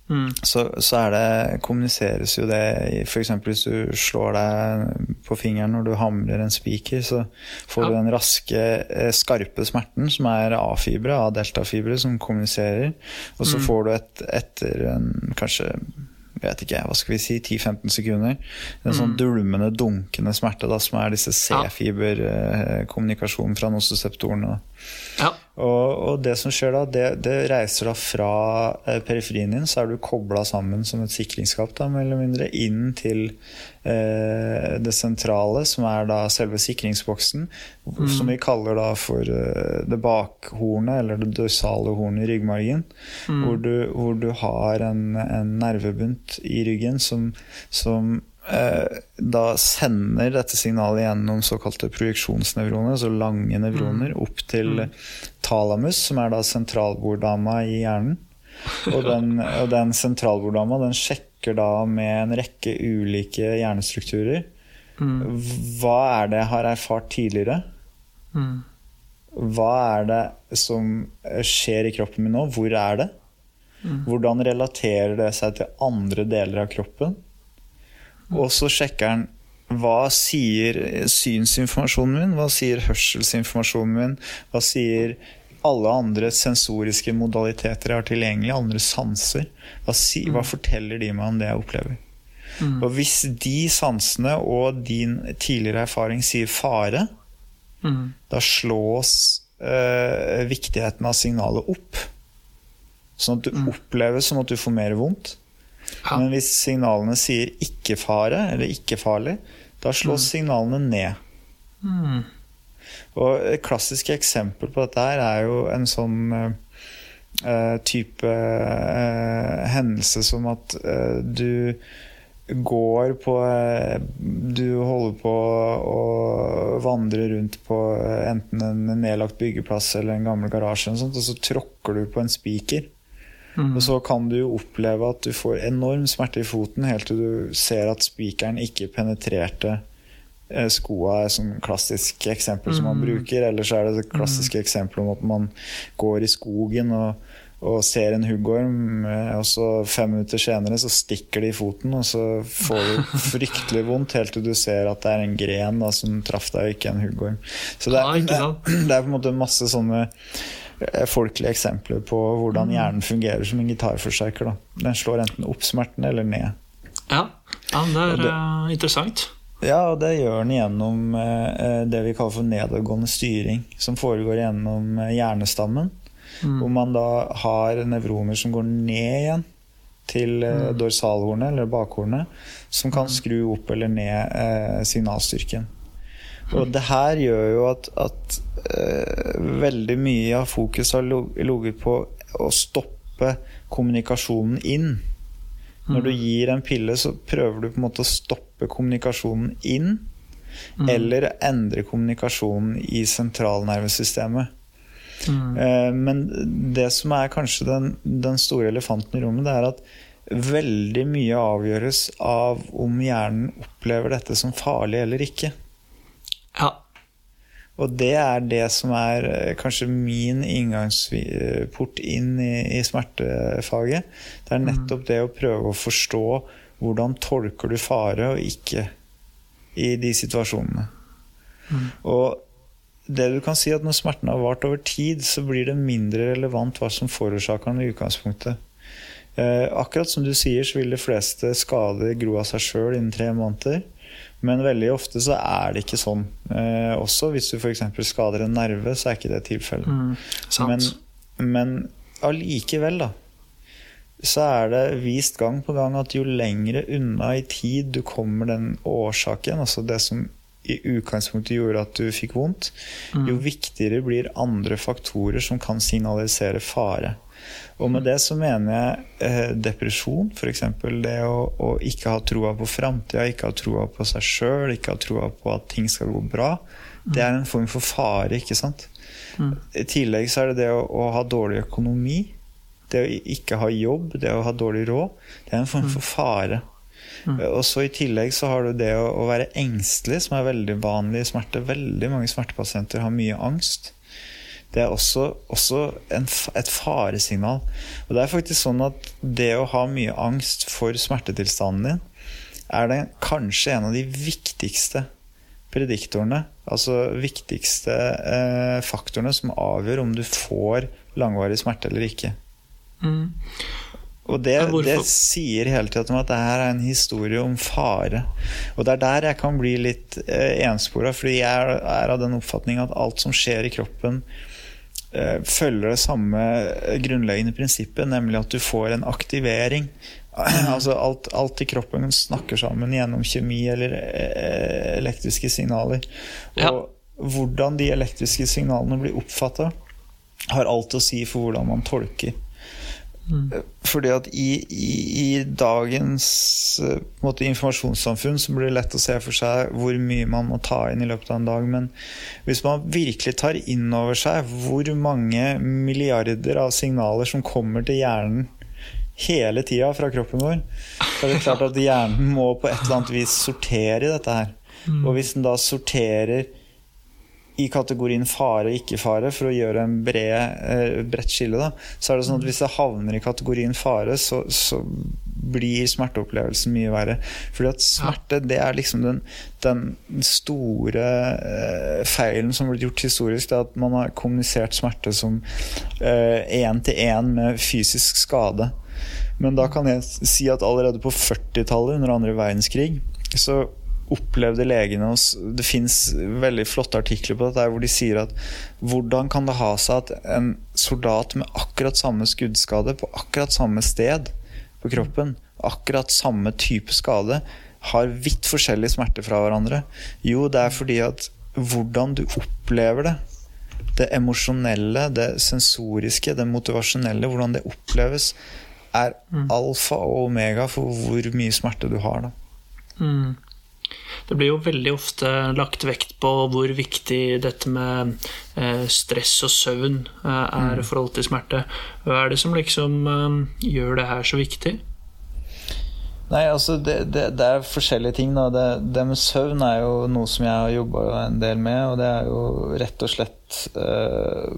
Mm. Så, så er det, kommuniseres jo det F.eks. hvis du slår deg på fingeren når du hamrer en spiker, så får du den raske, eh, skarpe smerten som er A-fibre, A-deltafibre, som kommuniserer. Og så får du et, etter en kanskje vet ikke, hva skal vi si, 10-15 sekunder. En sånn dulmende, dunkende smerte da, som er disse C-fiberkommunikasjonen fra noseseptorene. Ja. Og, og det som skjer da, det, det reiser da fra eh, periferien din, så er du kobla sammen som et sikringsskap, da, mer eller mindre, inn til eh, det sentrale, som er da selve sikringsboksen, som vi kaller da for eh, det bakhornet, eller det dorsale hornet i ryggmargen, hvor, du, hvor du har en, en nervebunt i ryggen som, som da sender dette signalet gjennom såkalte projeksjonsnevroner, altså lange nevroner, opp til talamus, som er da sentralborddama i hjernen. Og den, og den sentralborddama den sjekker da med en rekke ulike hjernestrukturer. Hva er det jeg har erfart tidligere? Mm. Hva er det som skjer i kroppen min nå? Hvor er det? Hvordan relaterer det seg til andre deler av kroppen? Og så sjekker han hva sier synsinformasjonen min, hva sier hørselsinformasjonen min, hva sier alle andre sensoriske modaliteter jeg har tilgjengelig, andre sanser. Hva, si, hva forteller de meg om det jeg opplever? Og hvis de sansene og din tidligere erfaring sier fare, Mm. da slås eh, viktigheten av signalet opp. Sånn at du oppleves som at du får mer vondt. Ja. Men hvis signalene sier 'ikke fare' eller 'ikke farlig', da slås signalene ned. Mm. Og et klassisk eksempel på dette her er jo en sånn eh, type uh, hendelse som at uh, du går på Du holder på å vandre rundt på enten en nedlagt byggeplass eller en gammel garasje, og, sånt, og så tråkker du på en spiker. Og så kan du jo oppleve at du får enorm smerte i foten helt til du ser at spikeren ikke penetrerte eh, skoa er sånn klassisk eksempel som man bruker. Ellers er det det klassiske eksempelet om at man går i skogen og, og ser en huggorm, eh, og så fem minutter senere så stikker det i foten, og så får du fryktelig vondt helt til du ser at det er en gren da, som traff deg, ikke en huggorm. Så det er, det, er, på en måte masse sånne folkelige eksempler på hvordan hjernen fungerer som en gitarforsterker. Den slår enten opp smerten eller ned. Ja. ja, det er det- eh, interessant. Ja, og det gjør den gjennom eh, det vi kaller for nedadgående styring, som foregår gjennom hjernestammen. hjernestammen. Hvor man da har nevroner som går ned igjen til mm. dorsalhornet, eller bakhornet, som kan skru opp eller ned eh, signalstyrken. Og det her gjør jo at, at uh, veldig mye av fokuset har ligget på å stoppe kommunikasjonen inn. Når du gir en pille, så prøver du på en måte å stoppe kommunikasjonen inn. Eller endre kommunikasjonen i sentralnervesystemet. Eh, Men det som er kanskje den, den store elefanten i rommet, det er at veldig mye avgjøres av om hjernen opplever dette som farlig eller ikke. Ja. Og det er det som er eh, kanskje min inngangsport inn i, i smertefaget. Det er nettopp det å prøve å forstå hvordan tolker du fare og ikke i de situasjonene. Og det du kan si at når smerten har vart over tid, så blir det mindre relevant hva som forårsaker den i utgangspunktet. Eh, akkurat som du sier, så vil de fleste skader gro av seg sjøl innen tre måneder. Men veldig ofte så er det ikke sånn. Eh, også hvis du f.eks. skader en nerve, så er ikke det tilfellet. Mm. Men, men allikevel, da, så er det vist gang på gang at jo lengre unna i tid du kommer den årsaken, altså det som i utgangspunktet gjorde at du fikk vondt, jo viktigere blir andre faktorer som kan signalisere fare. Og med det så mener jeg eh, depresjon, f.eks. Det å, å ikke ha troa på framtida, ikke ha troa på seg sjøl, ikke ha troa på at ting skal gå bra. Det er en form for fare, ikke sant. I tillegg så er det det å, å ha dårlig økonomi. Det å ikke ha jobb, det å ha dårlig råd. Det er en form for fare. Og så I tillegg så har du det å, å være engstelig, som er veldig vanlig i smerte. Veldig mange smertepasienter har mye angst. Det er også, også en, et faresignal. Og det er faktisk sånn at det å ha mye angst for smertetilstanden din, er det kanskje en av de viktigste prediktorene, altså viktigste eh, faktorene som avgjør om du får langvarig smerte eller ikke. Mm. Og det, det, sier hele tiden at det her er en historie om fare. Og det er der jeg kan bli litt eh, enspora, fordi jeg er, er, av den oppfatning at alt som skjer i kroppen, følger det samme grunnleggende prinsippet, nemlig at du får en aktivering. altså alt, alt, i kroppen snakker sammen gjennom kjemi eller eh, elektriske signaler. Ja. Og hvordan de elektriske signalene blir oppfatta, har alt å si for hvordan man tolker Mm. Fordi at i, i, i dagens eh, måte, informasjonssamfunn så blir det lett å se for seg hvor mye man må ta inn i løpet av en dag. Men hvis man virkelig tar inn over seg hvor mange milliarder av signaler som kommer til hjernen hele tida fra kroppen vår, så er det klart at hjernen må på et eller annet vis sortere i dette her. Mm. Og hvis den da sorterer i kategorien fare og ikke fare, for å gjøre en bred, eh, bredt skille, da, så er det sånn at hvis det havner i kategorien fare, så, så blir smerteopplevelsen mye verre. Fordi at smerte, det er liksom den, den store eh, feilen som har blitt gjort historisk. Det er at man har kommunisert smerte som én-til-én eh, med fysisk skade. Men da kan jeg si at allerede på 40-tallet, under andre verdenskrig, så opplevde legene hos Det fins veldig flotte artikler på dette hvor de sier at hvordan kan det ha seg at en soldat med akkurat samme skuddskade på akkurat samme sted på kroppen, akkurat samme type skade, har vidt forskjellig smerte fra hverandre? Jo, det er fordi at hvordan du opplever det, det emosjonelle, det sensoriske, det motivasjonelle, hvordan det oppleves, er mm. alfa og omega for hvor mye smerte du har. da. Mm. Det blir jo veldig ofte lagt vekt på hvor viktig dette med eh, stress og søvn eh, er i mm. forhold til smerte. Hva er det som liksom eh, gjør det her så viktig? Nei, altså det, det, det er forskjellige ting. Da. Det, det, med søvn er jo noe som jeg har jobba en del med, og det er jo rett og slett uh,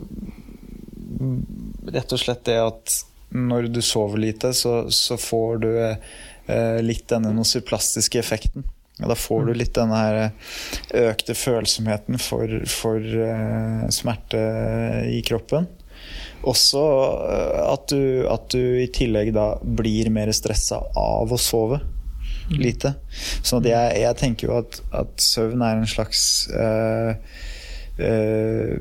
Rett og slett det at når du sover lite, så, så får du uh, litt denne nosyplastiske effekten. Og da får du litt denne her eh, økte følsomheten for, for uh, smerte i kroppen. Også uh, at, du, at, du, i tillegg da blir mer stressa av å sove mm. lite. Så jeg, jeg, tenker jo at, at, søvn er en slags uh, eh,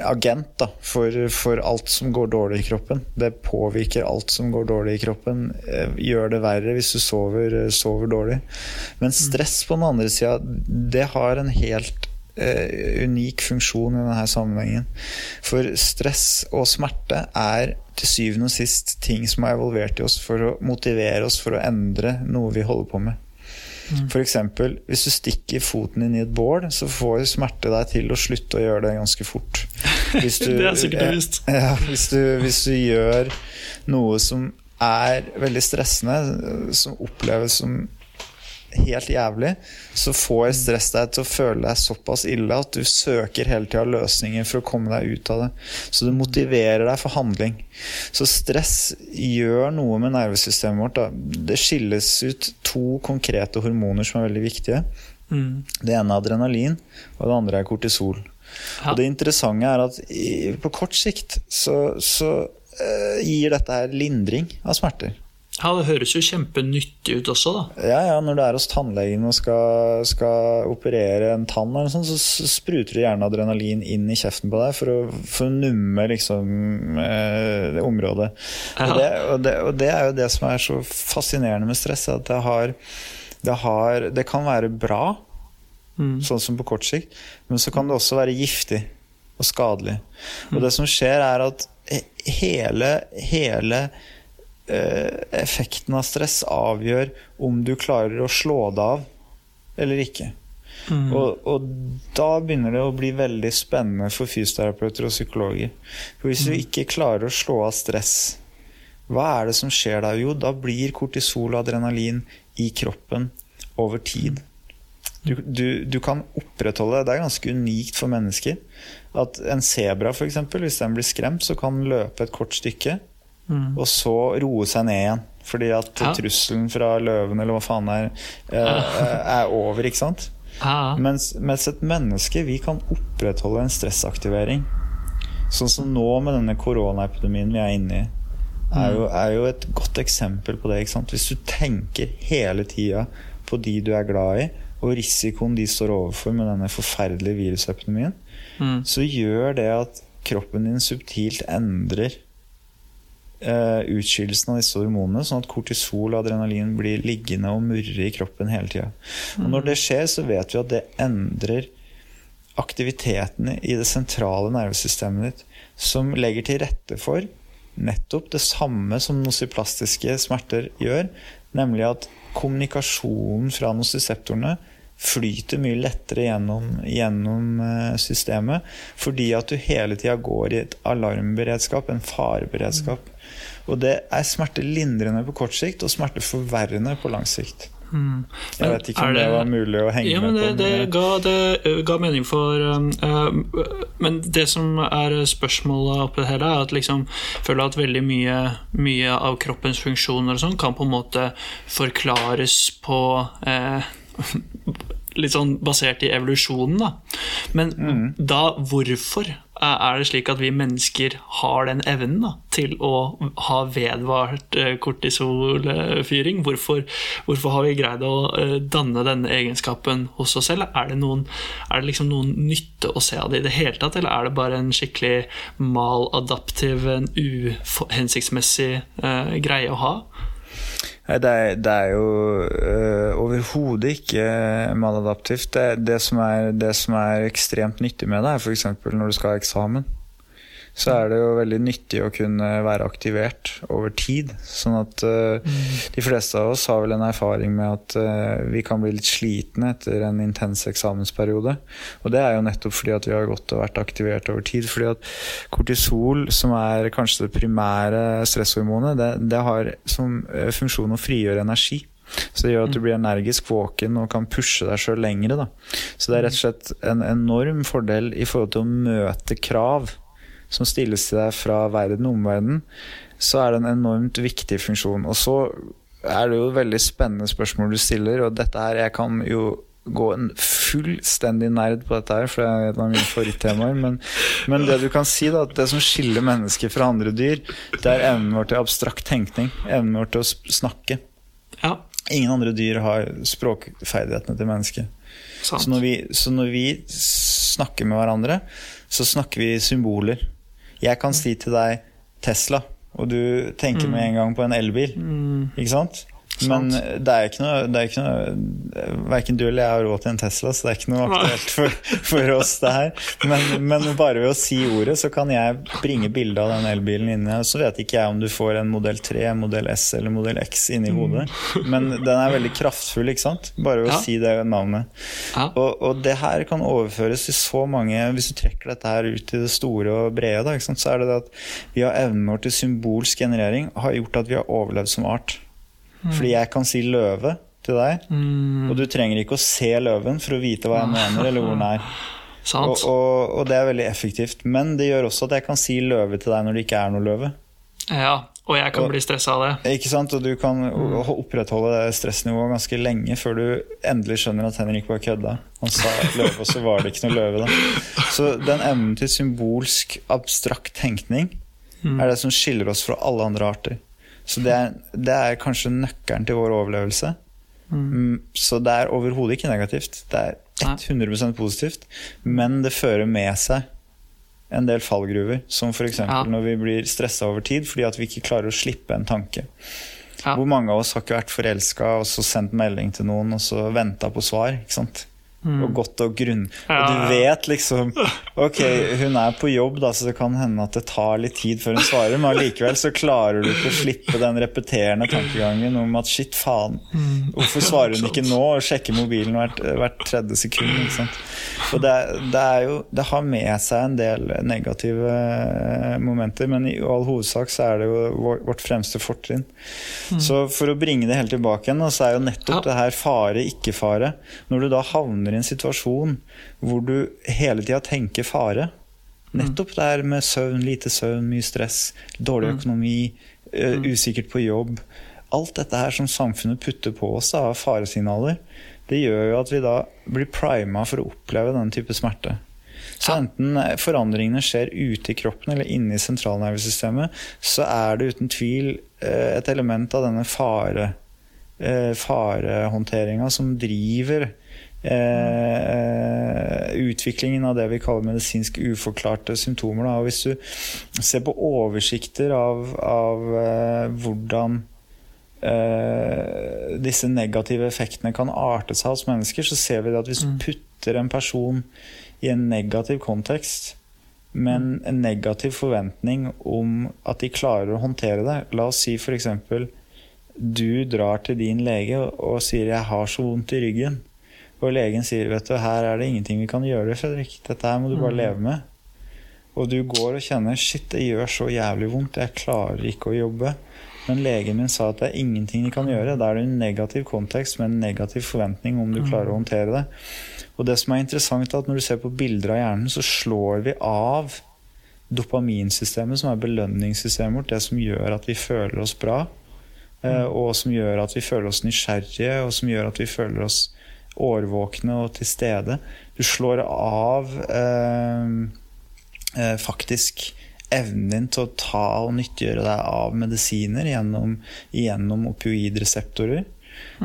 agent da, for, for, alt som går dårlig i kroppen. Det påvirker alt som går dårlig i kroppen. Eh, gjør det verre hvis du sover, eh, sover dårlig. Men mm. stress på den andre sida, det har en helt eh, unik funksjon i denne sammenhengen. For stress og smerte er til syvende og sist ting som er evolvert i oss for å motivere oss for å endre noe vi holder på med. Mm. F.eks. hvis du stikker foten inn i et bål, så får smerte deg til å slutte å gjøre det ganske fort. Du, det er sikkert bevisst. Ja, hvis, du, hvis du gjør noe som er veldig stressende, som oppleves som helt jævlig, så får stress deg til å føle deg såpass ille at du søker hele tida løsninger for å komme deg ut av det. Så du motiverer deg for handling. Så stress gjør noe med nervesystemet vårt. Da. Det skilles ut to konkrete hormoner som er veldig viktige. Mm. Det ene er adrenalin, og det andre er kortisol. Ja. Og det interessante er at på kort sikt så, så uh, gir dette her lindring av smerter. Ja, Det høres jo kjempenyttig ut også, da. Ja, ja, Når du er hos tannlegen og skal, skal operere en tann, eller sånt, så spruter det gjerne adrenalin inn i kjeften på deg for å, for å numme liksom, eh, det området. Ja. Og, det, og, det, og, det, er jo det som er så fascinerende med stress, at det, har, det, har, det kan være bra, mm. sånn som på kort sikt, men så kan det også være giftig og skadelig. Og mm. det som skjer, er at hele, hele effekten av stress avgjør om du klarer å slå det av eller ikke. Mm. Og, og, da begynner det å bli veldig spennende for fysioterapeuter og psykologer. For hvis mm. du ikke klarer å slå av stress, hva er det som skjer da? Jo, da blir kortisol og adrenalin i kroppen over tid Du, du, du kan opprettholde Det er ganske unikt for mennesker. At en sebra, f.eks., hvis den blir skremt, så kan den løpe et kort stykke, og så roe seg ned igjen. Fordi at Ja. trusselen fra løven eller hva faen er, eh, er over, ikke sant? Ja. Mens, mens et menneske, vi kan opprettholde en stressaktivering. Sånn som nå med denne koronaepidemien vi er inne i, er jo, er jo et godt eksempel på det. ikke sant? Hvis du tenker hele tida på de du er glad i, og risikoen de står overfor med denne forferdelige virusepidemien, Mm. så gjør det at kroppen din subtilt endrer utskillelsen av disse hormonene, sånn at kortisol og adrenalin blir liggende og murre i kroppen hele tida. Når det skjer, så vet vi at det endrer aktiviteten i det sentrale nervesystemet ditt, som legger til rette for nettopp det samme som nosiplastiske smerter gjør, nemlig at kommunikasjonen fra nocipeptorene flyter mye lettere gjennom, gjennom eh, systemet, fordi at du hele tida går i et alarmberedskap, en fareberedskap. Og det er smertelindrende på kort sikt og smerteforverrende på lang sikt. Mm. Jeg vet ikke om det, det var mulig å henge ja, men det, med på. det, ga, det ga mening for uh, Men det som er spørsmålet oppi hele, er at liksom føler at veldig mye, mye av kroppens funksjoner og sånn kan på en måte forklares på uh, Litt sånn basert i evolusjonen, da. Men Mm. da hvorfor er er det slik at vi mennesker har den evnen da, til å ha vedvart eh, kortisolfyring? Hvorfor, hvorfor har vi greid å eh, danne denne egenskapen hos oss selv? Er det, noen, er det liksom noen nytte å se av det i det hele tatt, eller er det bare en skikkelig maladaptiv, en uhensiktsmessig uh, greie å ha? Det det er jo øh, overhodet ikke maladaptivt. Det, det, som er, det som er ekstremt nyttig med det, er f.eks. når du skal ha eksamen. Så er det jo veldig nyttig å kunne være aktivert over tid. Sånn at uh, de fleste av oss har vel en erfaring med at uh, vi kan bli litt slitne etter en intens eksamensperiode. Og det er jo nettopp fordi at vi har gått og vært aktivert over tid. Fordi at kortisol, som er kanskje det primære stresshormonet, det, det har som øh, funksjon å frigjøre energi. Så det gjør at du blir energisk våken og kan pushe deg sjøl lengre. Da. Så det er rett og slett en enorm fordel i forhold til å møte krav som stilles til deg fra verden og omverdenen. Så er det en enormt viktig funksjon. Og så er det jo et veldig spennende spørsmål du stiller, og dette her Jeg kan jo gå en fullstendig nerd på dette her, for det er et av mine favorittemaer. Men, men det du kan si, da, at det som skiller mennesker fra andre dyr, det er evnen vår til abstrakt tenkning. Evnen vår til å snakke. Ja, Ingen andre dyr har språkferdighetene til mennesket. Så når, vi, så når vi snakker med hverandre, så snakker vi symboler. Jeg kan si til deg Tesla, og du tenker med en gang på en elbil. Ikke sant? Men det er ikke noe, det er ikke noe Verken du eller jeg har råd til en Tesla, så det er ikke noe aktuelt for, for oss, det her. Men, men bare ved å si ordet, så kan jeg bringe bilde av den elbilen inni. Så vet ikke jeg om du får en modell 3, modell S eller modell X inni hodet. Men den er veldig kraftfull, ikke sant? Bare ved å Ja. si det navnet. Ja. Og, og det her kan overføres til så mange Hvis du trekker dette her ut i det store og brede, da, så er det det at vi har evnen vår til symbolsk generering har gjort at vi har overlevd som art. Fordi jeg kan si løve til deg, Mm, og du trenger ikke å se løven for å vite hva jeg mener, eller hvor den er. Og, sant. og, og det er veldig effektivt. Men det gjør også at jeg kan si løve til deg når det ikke er noe løve. Ja, og jeg kan Og- bli stressa av det. Ikke sant? Og du kan o- opprettholde det stressnivået ganske lenge før du endelig skjønner at Henrik bare kødda. Han sa løve, og så var det ikke noe løve. da. Så den evnen til symbolsk, abstrakt tenkning er det som skiller oss fra alle andre arter. Så det er, det er kanskje nøkkelen til vår overlevelse. Mm, Så det er overhodet ikke negativt. Det er 100% positivt. Men det fører med seg en del fallgruver, som f.eks. Ja. når vi blir stressa over tid fordi at vi ikke klarer å slippe en tanke. Ja. Hvor mange av oss har ikke vært forelska og så sendt melding til noen og så venta på svar? ikke sant? Og godt og grunn. Og du vet liksom Ok, hun er på jobb, da, så det kan hende at det tar litt tid før hun svarer, men allikevel så klarer du ikke å slippe den repeterende tankegangen om at shit, faen, hvorfor svarer hun ikke nå? Og sjekker mobilen hvert, hvert tredje sekund. Ikke sant? Og det, det, er jo Det har med seg en del negative eh, momenter, men i all hovedsak så er det jo vårt fremste fortrinn. Så for å bringe det helt tilbake igjen, så er jo nettopp det her fare, ikke fare. Når du da havner i en situasjon hvor du hele tida tenker fare. Nettopp det her med søvn, lite søvn, mye stress, dårlig økonomi, uh, usikkert på jobb. Alt dette her som samfunnet putter på oss av faresignaler, det gjør jo at vi da blir prima for å oppleve den type smerte. Så enten forandringene skjer ute i kroppen eller inne i sentralnervesystemet, så er det uten tvil et element av denne fare, farehåndteringa som driver eh, utviklingen av det vi kaller medisinsk uforklarte symptomer. Da. Og hvis du ser på oversikter av, av eh, hvordan eh, disse negative effektene kan arte seg hos mennesker, så ser vi at hvis du putter en person i en negativ kontekst, men en negativ forventning om at de klarer å håndtere det La oss si f.eks. du drar til din lege og sier 'jeg har så vondt i ryggen'. Og legen sier vet du, her er det ingenting vi kan gjøre, Fredrik. Dette her må du bare leve med. Og du går og kjenner shit, det gjør så jævlig vondt, jeg klarer ikke å jobbe. Men legen min sa at det er ingenting de kan gjøre. Da er det en negativ kontekst med en negativ forventning om du klarer å håndtere det. Og det som er interessant, er at når du ser på bilder av hjernen, så slår vi av dopaminsystemet, som er belønningssystemet vårt, det som gjør at vi føler oss bra. Og som gjør at vi føler oss nysgjerrige, og som gjør at vi føler oss årvåkne og til stede. Du slår av eh, eh, faktisk evnen din til å ta og nyttiggjøre deg av medisiner gjennom, gjennom opioidreseptorer.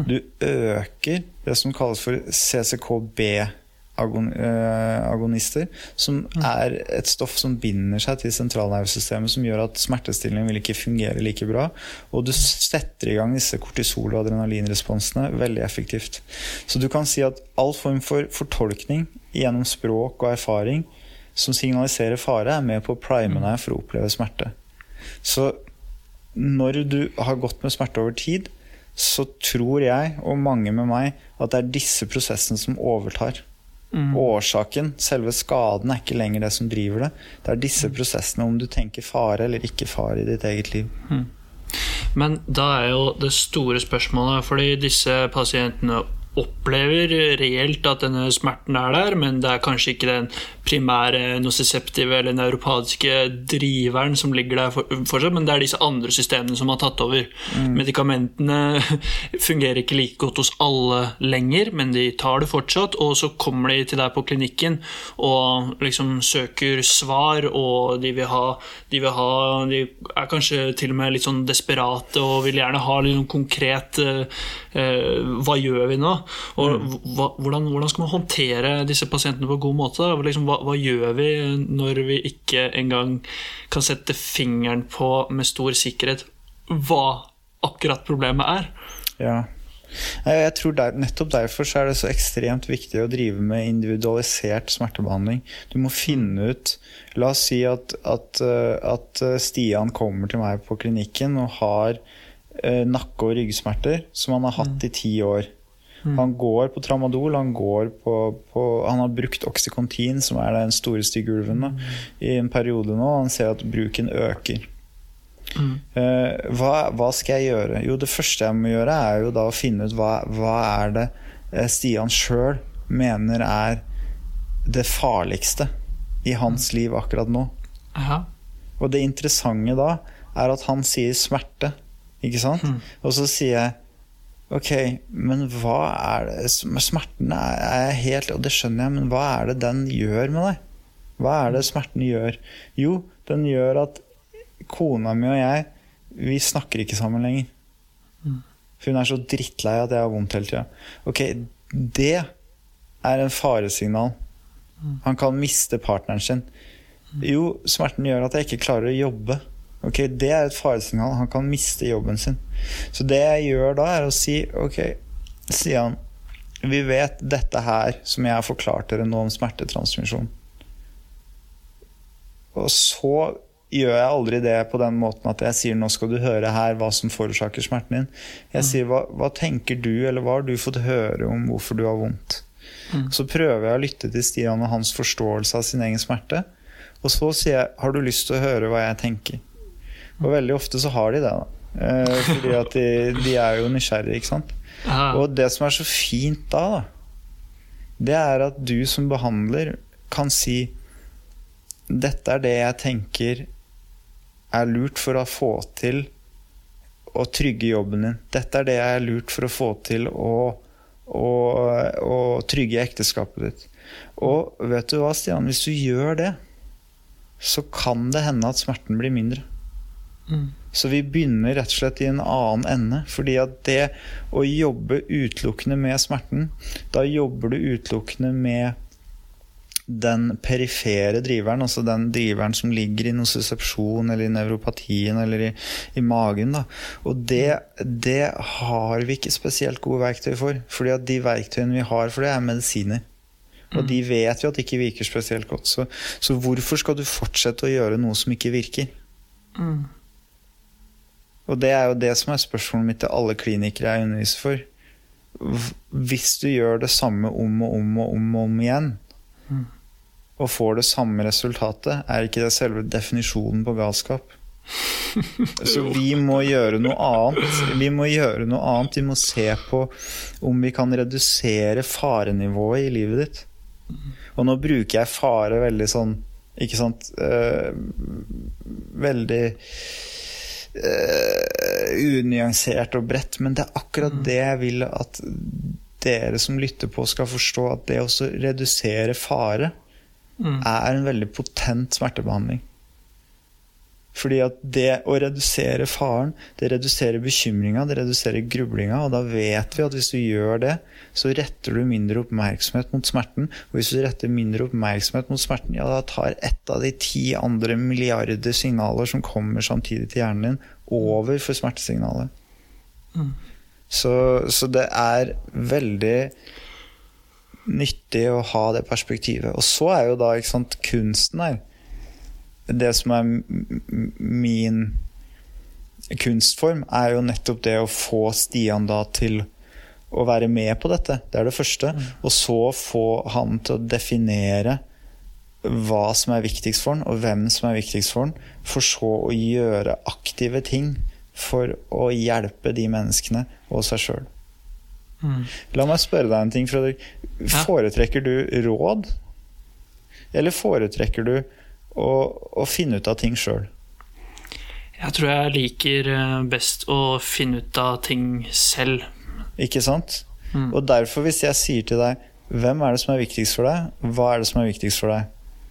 Du øker det som kalles for CCKB agonister, som er et stoff som binder seg til sentralnervesystemet, som gjør at smertestillingen vil ikke fungere like bra. Og du setter i gang disse kortisol- og adrenalinresponsene veldig effektivt. Så du kan si at all form for fortolkning gjennom språk og erfaring som signaliserer fare, er med på å prime deg for å oppleve smerte. Så når du har gått med smerte over tid, så tror jeg, og mange med meg, at det er disse prosessene som overtar. Mm. Årsaken, selve skaden, er ikke lenger det som driver det. Det er disse prosessene, om du tenker fare eller ikke fare i ditt eget liv. Mm. Men da er jo det store spørsmålet, fordi disse pasientene opplever reelt at denne smerten er der, men det er kanskje ikke den primære nociceptive eller neuropatiske driveren som ligger der fortsatt, men det er disse andre systemene som har tatt over. Mm. Medikamentene fungerer ikke like godt hos alle lenger, men de tar det fortsatt, og så kommer de til deg på klinikken og liksom søker svar, og de vil ha De, vil ha, de er kanskje til og med litt sånn desperate og vil gjerne ha litt sånn konkret uh, Hva gjør vi nå? Og mm. hva, hvordan, hvordan, skal man håndtere disse pasientene på en god måte? Liksom, hva, hva, gjør vi når vi ikke engang kan sette fingeren på med stor sikkerhet hva akkurat problemet er? Ja. Jeg tror der, Nettopp derfor så er det så ekstremt viktig å drive med individualisert smertebehandling. Du må finne ut La oss si at, at, at Stian kommer til meg på klinikken og har eh, nakke- og ryggsmerter som han har hatt mm. i ti år. Mm. Han går på tramadol, han, går på, på, han har brukt Oxycontin, som er den store stygge ulven, mm. i en periode nå. Han ser at bruken øker. Mm. Uh, hva, hva, skal jeg gjøre? Jo, det første jeg må gjøre, er jo da å finne ut hva, hva er det eh, Stian sjøl mener er det farligste i hans liv akkurat nå. Aha. Og det interessante da er at han sier smerte, ikke sant? Mm. Og så sier jeg Ok, men hva er det Smerten er jeg helt Og det skjønner jeg, men hva er det den gjør med deg? Hva er det smerten gjør? Jo, den gjør at kona mi og jeg, vi snakker ikke sammen lenger. For hun er så drittlei at jeg har vondt hele tida. Ok, det er en faresignal. Han kan miste partneren sin. Jo, smerten gjør at jeg ikke klarer å jobbe. Ok, Det er et faresignal. Han kan miste jobben sin. Så det jeg gjør da, er å si ok, Stian, vi vet dette her, som jeg har forklart dere nå om smertetransmisjon. Og så gjør jeg aldri det på den måten at jeg sier nå skal du høre her hva som forårsaker smerten din. Jeg sier hva, hva tenker du, eller hva har du fått høre om hvorfor du har vondt? Mm. Så prøver jeg å lytte til Stian og hans forståelse av sin egen smerte. Og så sier jeg har du lyst til å høre hva jeg tenker? Og veldig ofte så har de det. da eh, Fordi at de, de er jo nysgjerrige, ikke sant. Og det som er så fint da, da, det er at du som behandler kan si dette er det jeg tenker er lurt for å få til å trygge jobben din. Dette er det jeg er lurt for å få til å, å, å trygge ekteskapet ditt. Og vet du hva, Stian? Hvis du gjør det, så kan det hende at smerten blir mindre. Mm. Så vi begynner rett og slett i en annen ende. Fordi at det å jobbe utelukkende med smerten, da jobber du utelukkende med den perifere driveren, altså den driveren som ligger i nocesepsjon eller i nevropatien eller i, i magen. Da. Og det, det har vi ikke spesielt gode verktøy for. fordi at de verktøyene vi har for det, er medisiner. Og de vet jo at det ikke virker spesielt godt. Så, så hvorfor skal du fortsette å gjøre noe som ikke virker? Mm. Og det er jo det som er spørsmålet mitt til alle klinikere jeg underviser for. Hvis du gjør det samme om og om og om, og om igjen, Mm. og får det samme resultatet, er ikke det selve definisjonen på galskap? Så vi må gjøre noe annet. Vi må gjøre noe annet. Vi må se på om vi kan redusere farenivået i livet ditt. Og nå bruker jeg fare veldig sånn Ikke sant eh, Veldig unyansert og bredt, men det er akkurat det jeg vil at dere som lytter på, skal forstå. At det å redusere fare Mm. er en veldig potent smertebehandling. Fordi at det å redusere faren, det reduserer bekymringa, det reduserer grublinga. Og da vet vi at hvis du gjør det, så retter du mindre oppmerksomhet mot smerten. Og hvis du retter mindre oppmerksomhet mot smerten, ja, da tar ett av de ti andre milliarder signaler som kommer samtidig til hjernen din, over for smertesignalet. Mm. Så, så det er veldig nyttig å ha det perspektivet. Og så er jo da sant, kunsten her Det som er min kunstform, er jo nettopp det å få Stian da til å være med på dette. Det er det første. Og så få han til å definere hva som er viktigst for han, og hvem som er viktigst for han, for så å gjøre aktive ting for å hjelpe de menneskene og seg sjøl. Mm. La meg spørre deg en ting, Fredrik. Foretrekker du råd? Eller foretrekker du å, å finne ut av ting sjøl? Jeg tror jeg liker eh, best å finne ut av ting selv. Ikke sant? Mm. Og derfor, hvis jeg sier til deg hvem er det som er viktigst for deg, hva er det som er viktigst for deg,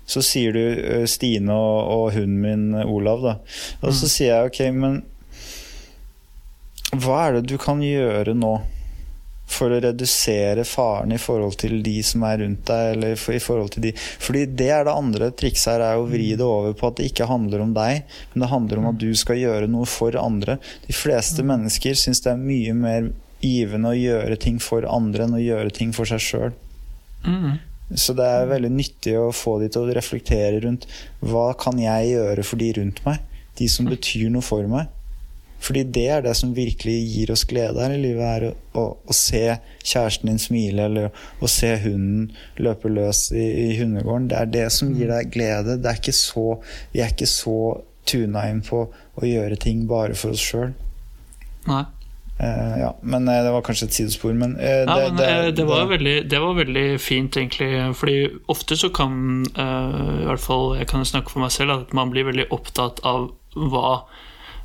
så sier du Stine og, og hunden min Olav, da. Og så sier jeg ok, men hva er det du kan gjøre nå for å redusere faren i forhold til de som er rundt deg, eller i forhold til de Fordi det er det andre trikset her, er å vri det over på at det ikke handler om deg, men det handler om at du skal gjøre noe for andre. De fleste mennesker syns det er mye mer givende å gjøre ting for andre enn å gjøre ting for seg sjøl. Mm. Så det er veldig nyttig å få de til å reflektere rundt hva kan jeg gjøre for de rundt meg? De som betyr noe for meg. Fordi det er det som virkelig gir oss glede her i livet, er å, å, å se kjæresten din smile, eller å se hunden løpe løs i, i hundegården. Det er det som gir deg glede. Det er ikke så, vi er ikke så tuna inn på å gjøre ting bare for oss sjøl. Nei. Eh, ja, men uh, det var kanskje et sidespor. Men, uh, Ja, det, men, det, det, var veldig, det var veldig fint, egentlig. Fordi ofte så kan I hvert fall jeg kan snakke for meg selv, at man blir veldig opptatt av hva,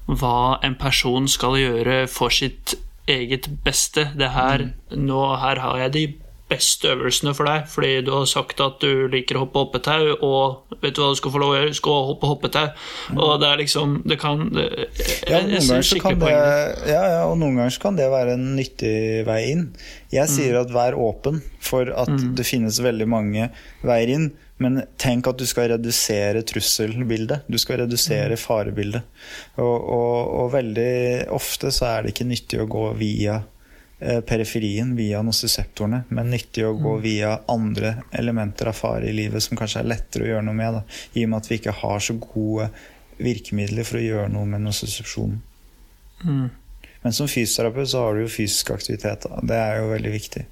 hva en person skal gjøre for sitt eget beste. Det her, nå, her har jeg de beste øvelsene for deg, fordi du har sagt at du liker å hoppe hoppetau, og vet du hva du skal få lov å gjøre? Du skal hoppe hoppetau. Og det er liksom Det kan det, jeg, Ja, jeg noen ser skikkelig kan det, ja, ja, og noen ganger så kan det være en nyttig vei inn. Jeg sier at vær åpen for at det finnes veldig mange veier inn. Men tenk at du skal redusere trusselbildet. Du skal redusere farebildet. Og, og, og veldig ofte så er det ikke nyttig å gå via eh, periferien via nociceptorene, men nyttig å gå via andre elementer av fare i livet som kanskje er lettere å gjøre noe med, da, i og med at vi ikke har så gode virkemidler for å gjøre noe med nocicepsjonen. Mm. Men som fysioterapeut så har du jo fysisk aktivitet. Da. Det er jo veldig viktig.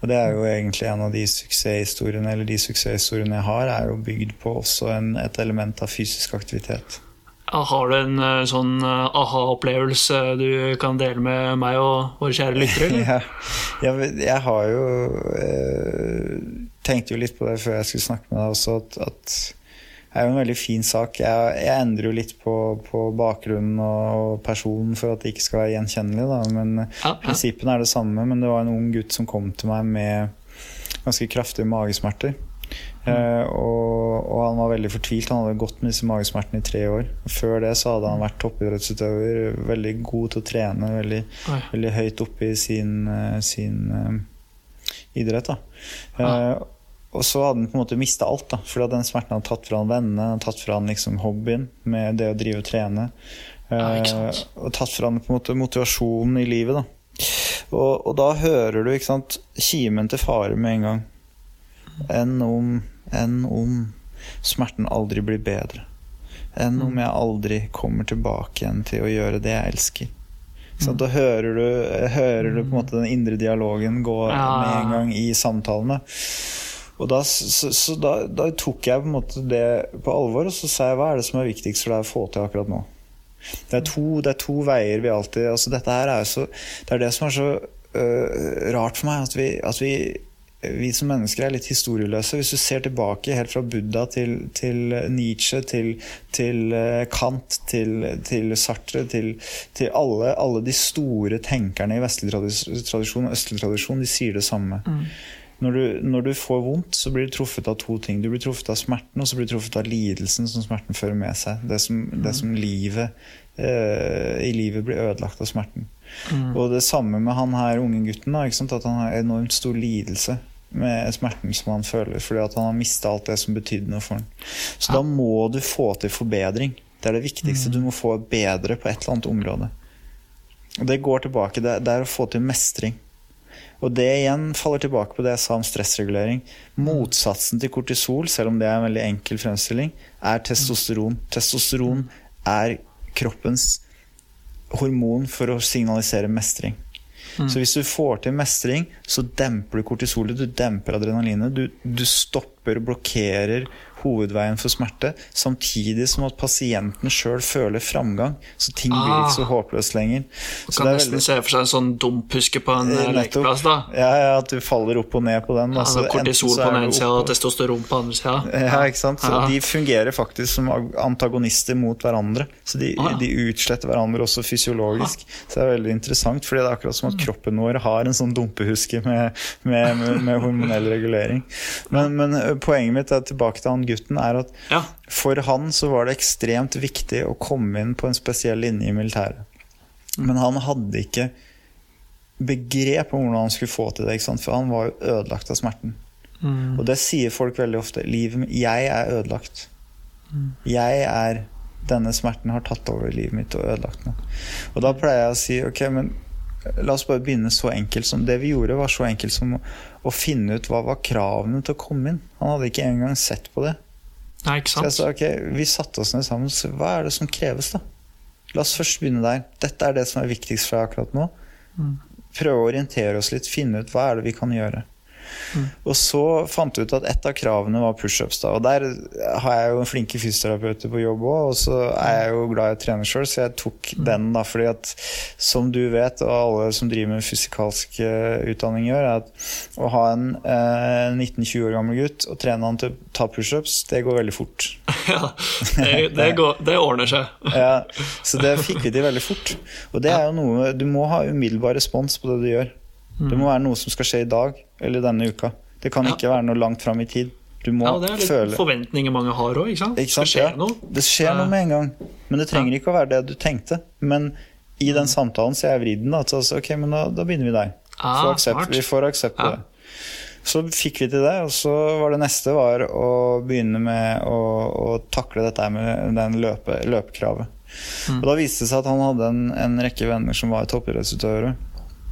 Og det er jo egentlig en av de suksesshistoriene eller de suksesshistoriene jeg har, er jo bygd på også en, et element av fysisk aktivitet. Har du en eh, sånn eh, aha-opplevelse du kan dele med meg og våre kjære lyttere? Ja, jeg, jeg har jo eh, Tenkte jo litt på det før jeg skulle snakke med deg også, at, at er jo en veldig fin sak. Jeg, jeg endrer jo litt på, på bakgrunnen og personen for at det ikke skal være gjenkjennelig, da. Men Ja, ja. prinsippene er det samme. Men det var en ung gutt som kom til meg med ganske kraftige magesmerter. Uh, og, og han var veldig fortvilt. Han hadde gått med disse magesmertene i tre år. Før det så hadde han vært toppidrettsutøver, veldig god til å trene, veldig, veldig høyt oppe i sin, eh, sin uh, idrett. Da. Eh, og så hadde han på en måte mista alt, da, fordi den smerten hadde tatt fra han vennene, hadde tatt fra han liksom hobbyen med det å drive og trene. Ja, eh, og tatt fra han på en måte motivasjonen i livet. Da. Og, og da hører du ikke sant, kimen til fare med en gang. Enn om, enn om smerten aldri blir bedre. Enn om Mm. jeg aldri kommer tilbake igjen til å gjøre det jeg elsker. Så da hører du, hører du på en måte den indre dialogen gå Mm. Med en gang i samtalene. Og da, så, så da, da tok jeg på en måte det på alvor, og så sa jeg hva er det som er viktigst for deg å få til akkurat nå? Det er to, det er to veier vi alltid altså Dette her er så Det er det som er så øh, rart for meg, at vi, at vi vi som mennesker er litt historieløse. Hvis du ser tilbake helt fra Buddha til, til Nietzsche, til, til eh, Kant, til, til Sartre, til, alle, alle de store tenkerne i vestlig tradisjon og østlig tradisjon, de sier det samme. Når du, når du får vondt, så blir du truffet av to ting. Du blir truffet av smerten, og så blir du truffet av lidelsen som smerten fører med seg. Det som, det som livet eh, i livet blir ødelagt av smerten. Og det samme med han her unge gutten. Da? At han har enormt stor lidelse med smerten som han føler, fordi at han har mista alt det som betydde noe for han. Så da må du få til forbedring. Det er det viktigste. Du må få bedre på et eller annet område. Og det går tilbake. Det, det er å få til mestring. Og det igjen faller tilbake på det jeg sa om stressregulering. Motsatsen til kortisol, selv om det er en veldig enkel fremstilling, er testosteron. Testosteron er kroppens hormon for å signalisere mestring. Så hvis du får til mestring, så demper du kortisolet, du demper adrenalinet. Du, du stopper, blokkerer hovedveien for smerte, samtidig som at pasienten sjøl føler framgang. Så ting blir Ah. ikke så håpløst lenger. Så kan det nesten veldig- se for seg en sånn dumpuske på en eh, Eh, lekeplass. da Ja, ja, at du faller opp og ned på den. ja, Så det enten Kortisol på den ene sida og testosteron på den andre sida. Ja, ikke sant? Så Ja. De fungerer faktisk som antagonister mot hverandre. Så de, Ah, ja. de utsletter hverandre også fysiologisk. Så det er veldig interessant, fordi det er akkurat som Mm. at kroppen vår har en sånn dumpehuske med, med, med, med hormonell regulering. Men, men poenget mitt er tilbake til han gutten, er at Ja. for han så var det ekstremt viktig å komme inn på en spesiell linje i militæret. Men han hadde ikke begrep om hvordan han skulle få til det, ikke sant? for han var jo ødelagt av smerten. Mm. Og det sier folk veldig ofte. Livet, jeg er ødelagt. Jeg er Denne smerten har tatt over livet mitt og ødelagt meg. Og da pleier jeg å si ok, men la oss bare begynne så enkelt som Det vi gjorde, var så enkelt som å, finne ut hva var kravene til å komme inn. Han hadde ikke engang sett på det. Nei, ikke sant? Så jeg sa ok, vi satte oss ned sammen. Så hva er det som kreves, da? La oss først begynne der. Dette er det som er viktigst for deg akkurat nå. Prøve å orientere oss litt, finne ut hva er det vi kan gjøre. Og så fant jeg ut at et av kravene var pushups. Og der har jeg jo flinke fysioterapeuter på jobb òg, og så er jeg jo glad i å trene sjøl, så jeg tok den, da. fordi at som du vet, og alle som driver med fysikalsk eh, utdanning gjør, er at å ha en eh, 19-20 år gammel gutt og trene han til å ta pushups, det går veldig fort. Ja, det, det, går, det ordner seg. Ja, så det fikk vi til veldig fort. Og det er jo noe Du må ha umiddelbar respons på det du gjør. Det må være noe som skal skje i dag eller denne uka. Det kan ikke være noe langt fram i tid. Du må Ja, Det er litt føle forventninger mange har òg, ikke sant? Ikke sant? Skal skje Ja. noe. Det skjer noe med en gang. Men det trenger ikke å være det du tenkte. Men i den samtalen så jeg vridd den. da, til Ok, men da, da begynner vi der. Ah, aksept, vi får aksept på Ja. det. Så fikk vi til det, og så var det neste var å begynne med å, å takle dette med den løpe, løpekravet. Mm. Og da viste det seg at han hadde en, en rekke venner som var toppidrettsutøvere.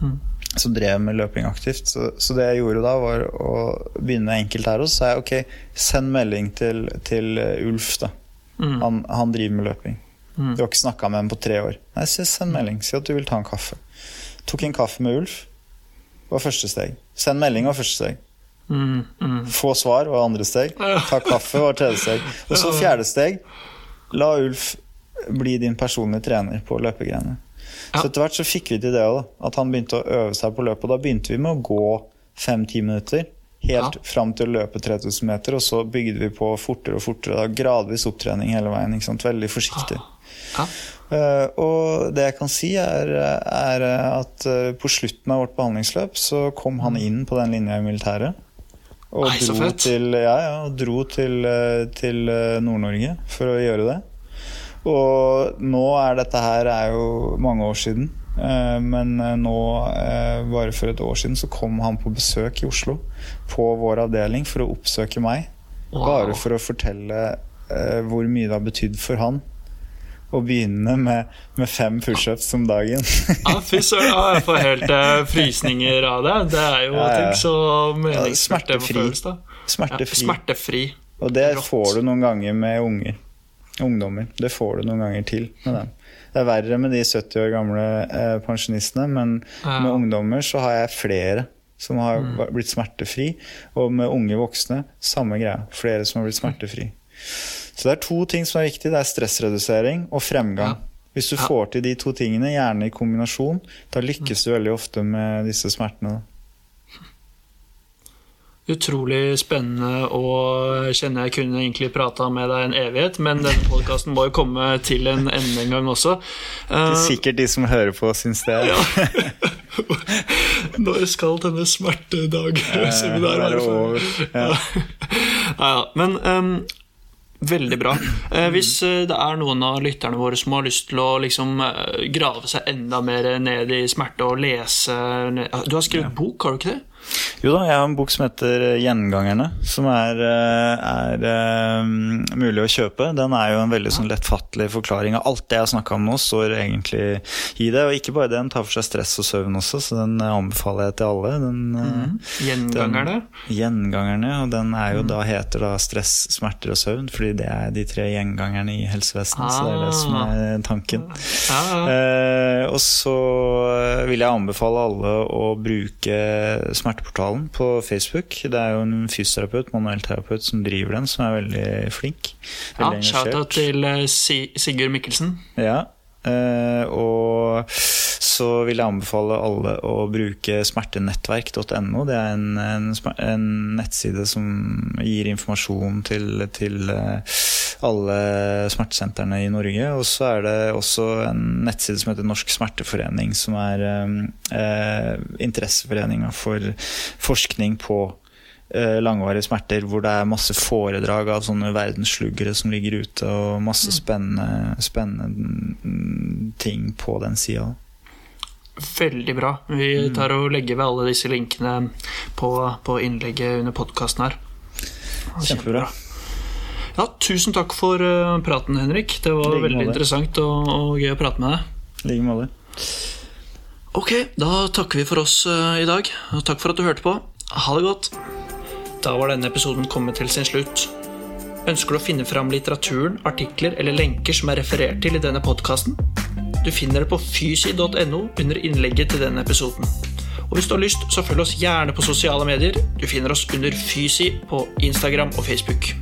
Mm. Som drev med løping aktivt. Så, så, det jeg gjorde da, var å begynne enkelt her. Og så sa jeg ok, send melding til, til Ulf, da. Mm. Han, han, driver med løping. Mm. Du har ikke snakka med ham på tre år. Nei, så send melding. Si at du vil ta en kaffe. Tok en kaffe med Ulf. var første steg. Send melding var første steg. Mm, mm. Få svar var andre steg. Ta kaffe var tredje steg. Og så fjerde steg. La Ulf bli din personlige trener på løpegreiene. Så etter hvert så fikk vi til det òg, at han begynte å øve seg på løpet. Og da begynte vi med å gå fem-ti minutter. Helt ja. fram til å løpe 3000 meter, og så bygde vi på fortere og fortere. Da, gradvis opptrening hele veien. Veldig forsiktig. Ja. Uh, og det jeg kan si, er, er at uh, på slutten av vårt behandlingsløp så kom han mm. inn på den linja i militæret. Og Nei, dro, til, ja, ja, dro til, eh, til Nord-Norge for å gjøre det. Og nå er dette her er jo mange år siden. Eh, men eh, nå, eh, bare for et år siden, så kom han på besøk i Oslo. På vår avdeling for å oppsøke meg. Wow. Bare for å fortelle hvor mye det har betydd for han å begynne med, med fem pushups om dagen. ja, fy søren. Ja, jeg får helt frysninger av det. Det er jo ja, ja. så meningsfullt. Smertefri. Smertefri. Ja, smertefri. Og det Rått. får du noen ganger med unger. Ungdommer. Det får du noen ganger til med dem. Det er verre med de 70 år gamle eh, pensjonistene, men ja. med ungdommer så har jeg flere som har mm. blitt smertefri. Og med unge voksne samme greia. Flere som har blitt smertefri. Så det er to ting som er viktig. Det er stressredusering og fremgang. Ja. Hvis du ja. får til de to tingene, gjerne i kombinasjon, da lykkes du veldig ofte med disse smertene. Utrolig spennende og kjenner jeg kunne egentlig prata med deg en evighet, men denne podkasten må jo komme til en ende en gang også. Det er sikkert de som hører på, syns det. Ja. Når skal denne smertedag-seminaret være over? Ja. ja. Men um, Veldig bra. Eh, hvis eh, det er noen av lytterne våre som har lyst til å liksom, eh, grave seg enda mer ned i smerte og lese Du har skrevet bok, har du ikke det? Jo da, jeg har en bok som heter eh, 'Gjengangerne', som er, eh, er, er um, mulig å kjøpe. Den er jo en veldig sånn lettfattelig forklaring av alt det jeg har snakka om nå, står egentlig i det. Og ikke bare det, den tar for seg stress og søvn også, så den anbefaler jeg til alle. Den, mm. Gjengangerne? Den, gjengangerne, og den er jo mm. da heter da stress, smerter og søvn, fordi det er de tre gjengangerne i helsevesenet. Ah. Så det er det som er ah. tanken. Ah. Eh, og så vil jeg anbefale alle å bruke smerte Smerteportalen på Facebook. Det er jo en fysioterapeut, manuellterapeut, som driver den, som er veldig flink. Veldig ja, Shout-out til uh, Sigurd Mikkelsen. Ja, uh, og så vil jeg anbefale alle å bruke smertenettverk.no. Det er en, en, en, nettside som gir informasjon til, til uh, alle smertesentrene i Norge. Og så er det også en nettside som heter Norsk Smerteforening, som er eh, interesseforeninga for forskning på eh, langvarige smerter, hvor det er masse foredrag av sånne verdenssluggere som ligger ute, og masse mm. spennende, spennende ting på den sida. Veldig bra. Vi mm. tar og legger ved alle disse linkene på, på innlegget under podkasten her. Kjempebra. Ja, tusen takk for uh, praten, Henrik. Det var veldig interessant og, og, gøy å prate med deg. I like måte. Ok, da takker vi for oss uh, i dag. Og takk for at du hørte på. Ha det godt. Da var denne episoden kommet til sin slutt. Ønsker du å finne fram litteraturen, artikler eller lenker som er referert til i denne podkasten? Du finner det på fysi.no under innlegget til denne episoden. Og hvis du har lyst, så følg oss gjerne på sosiale medier. Du finner oss under Fysi på Instagram og Facebook.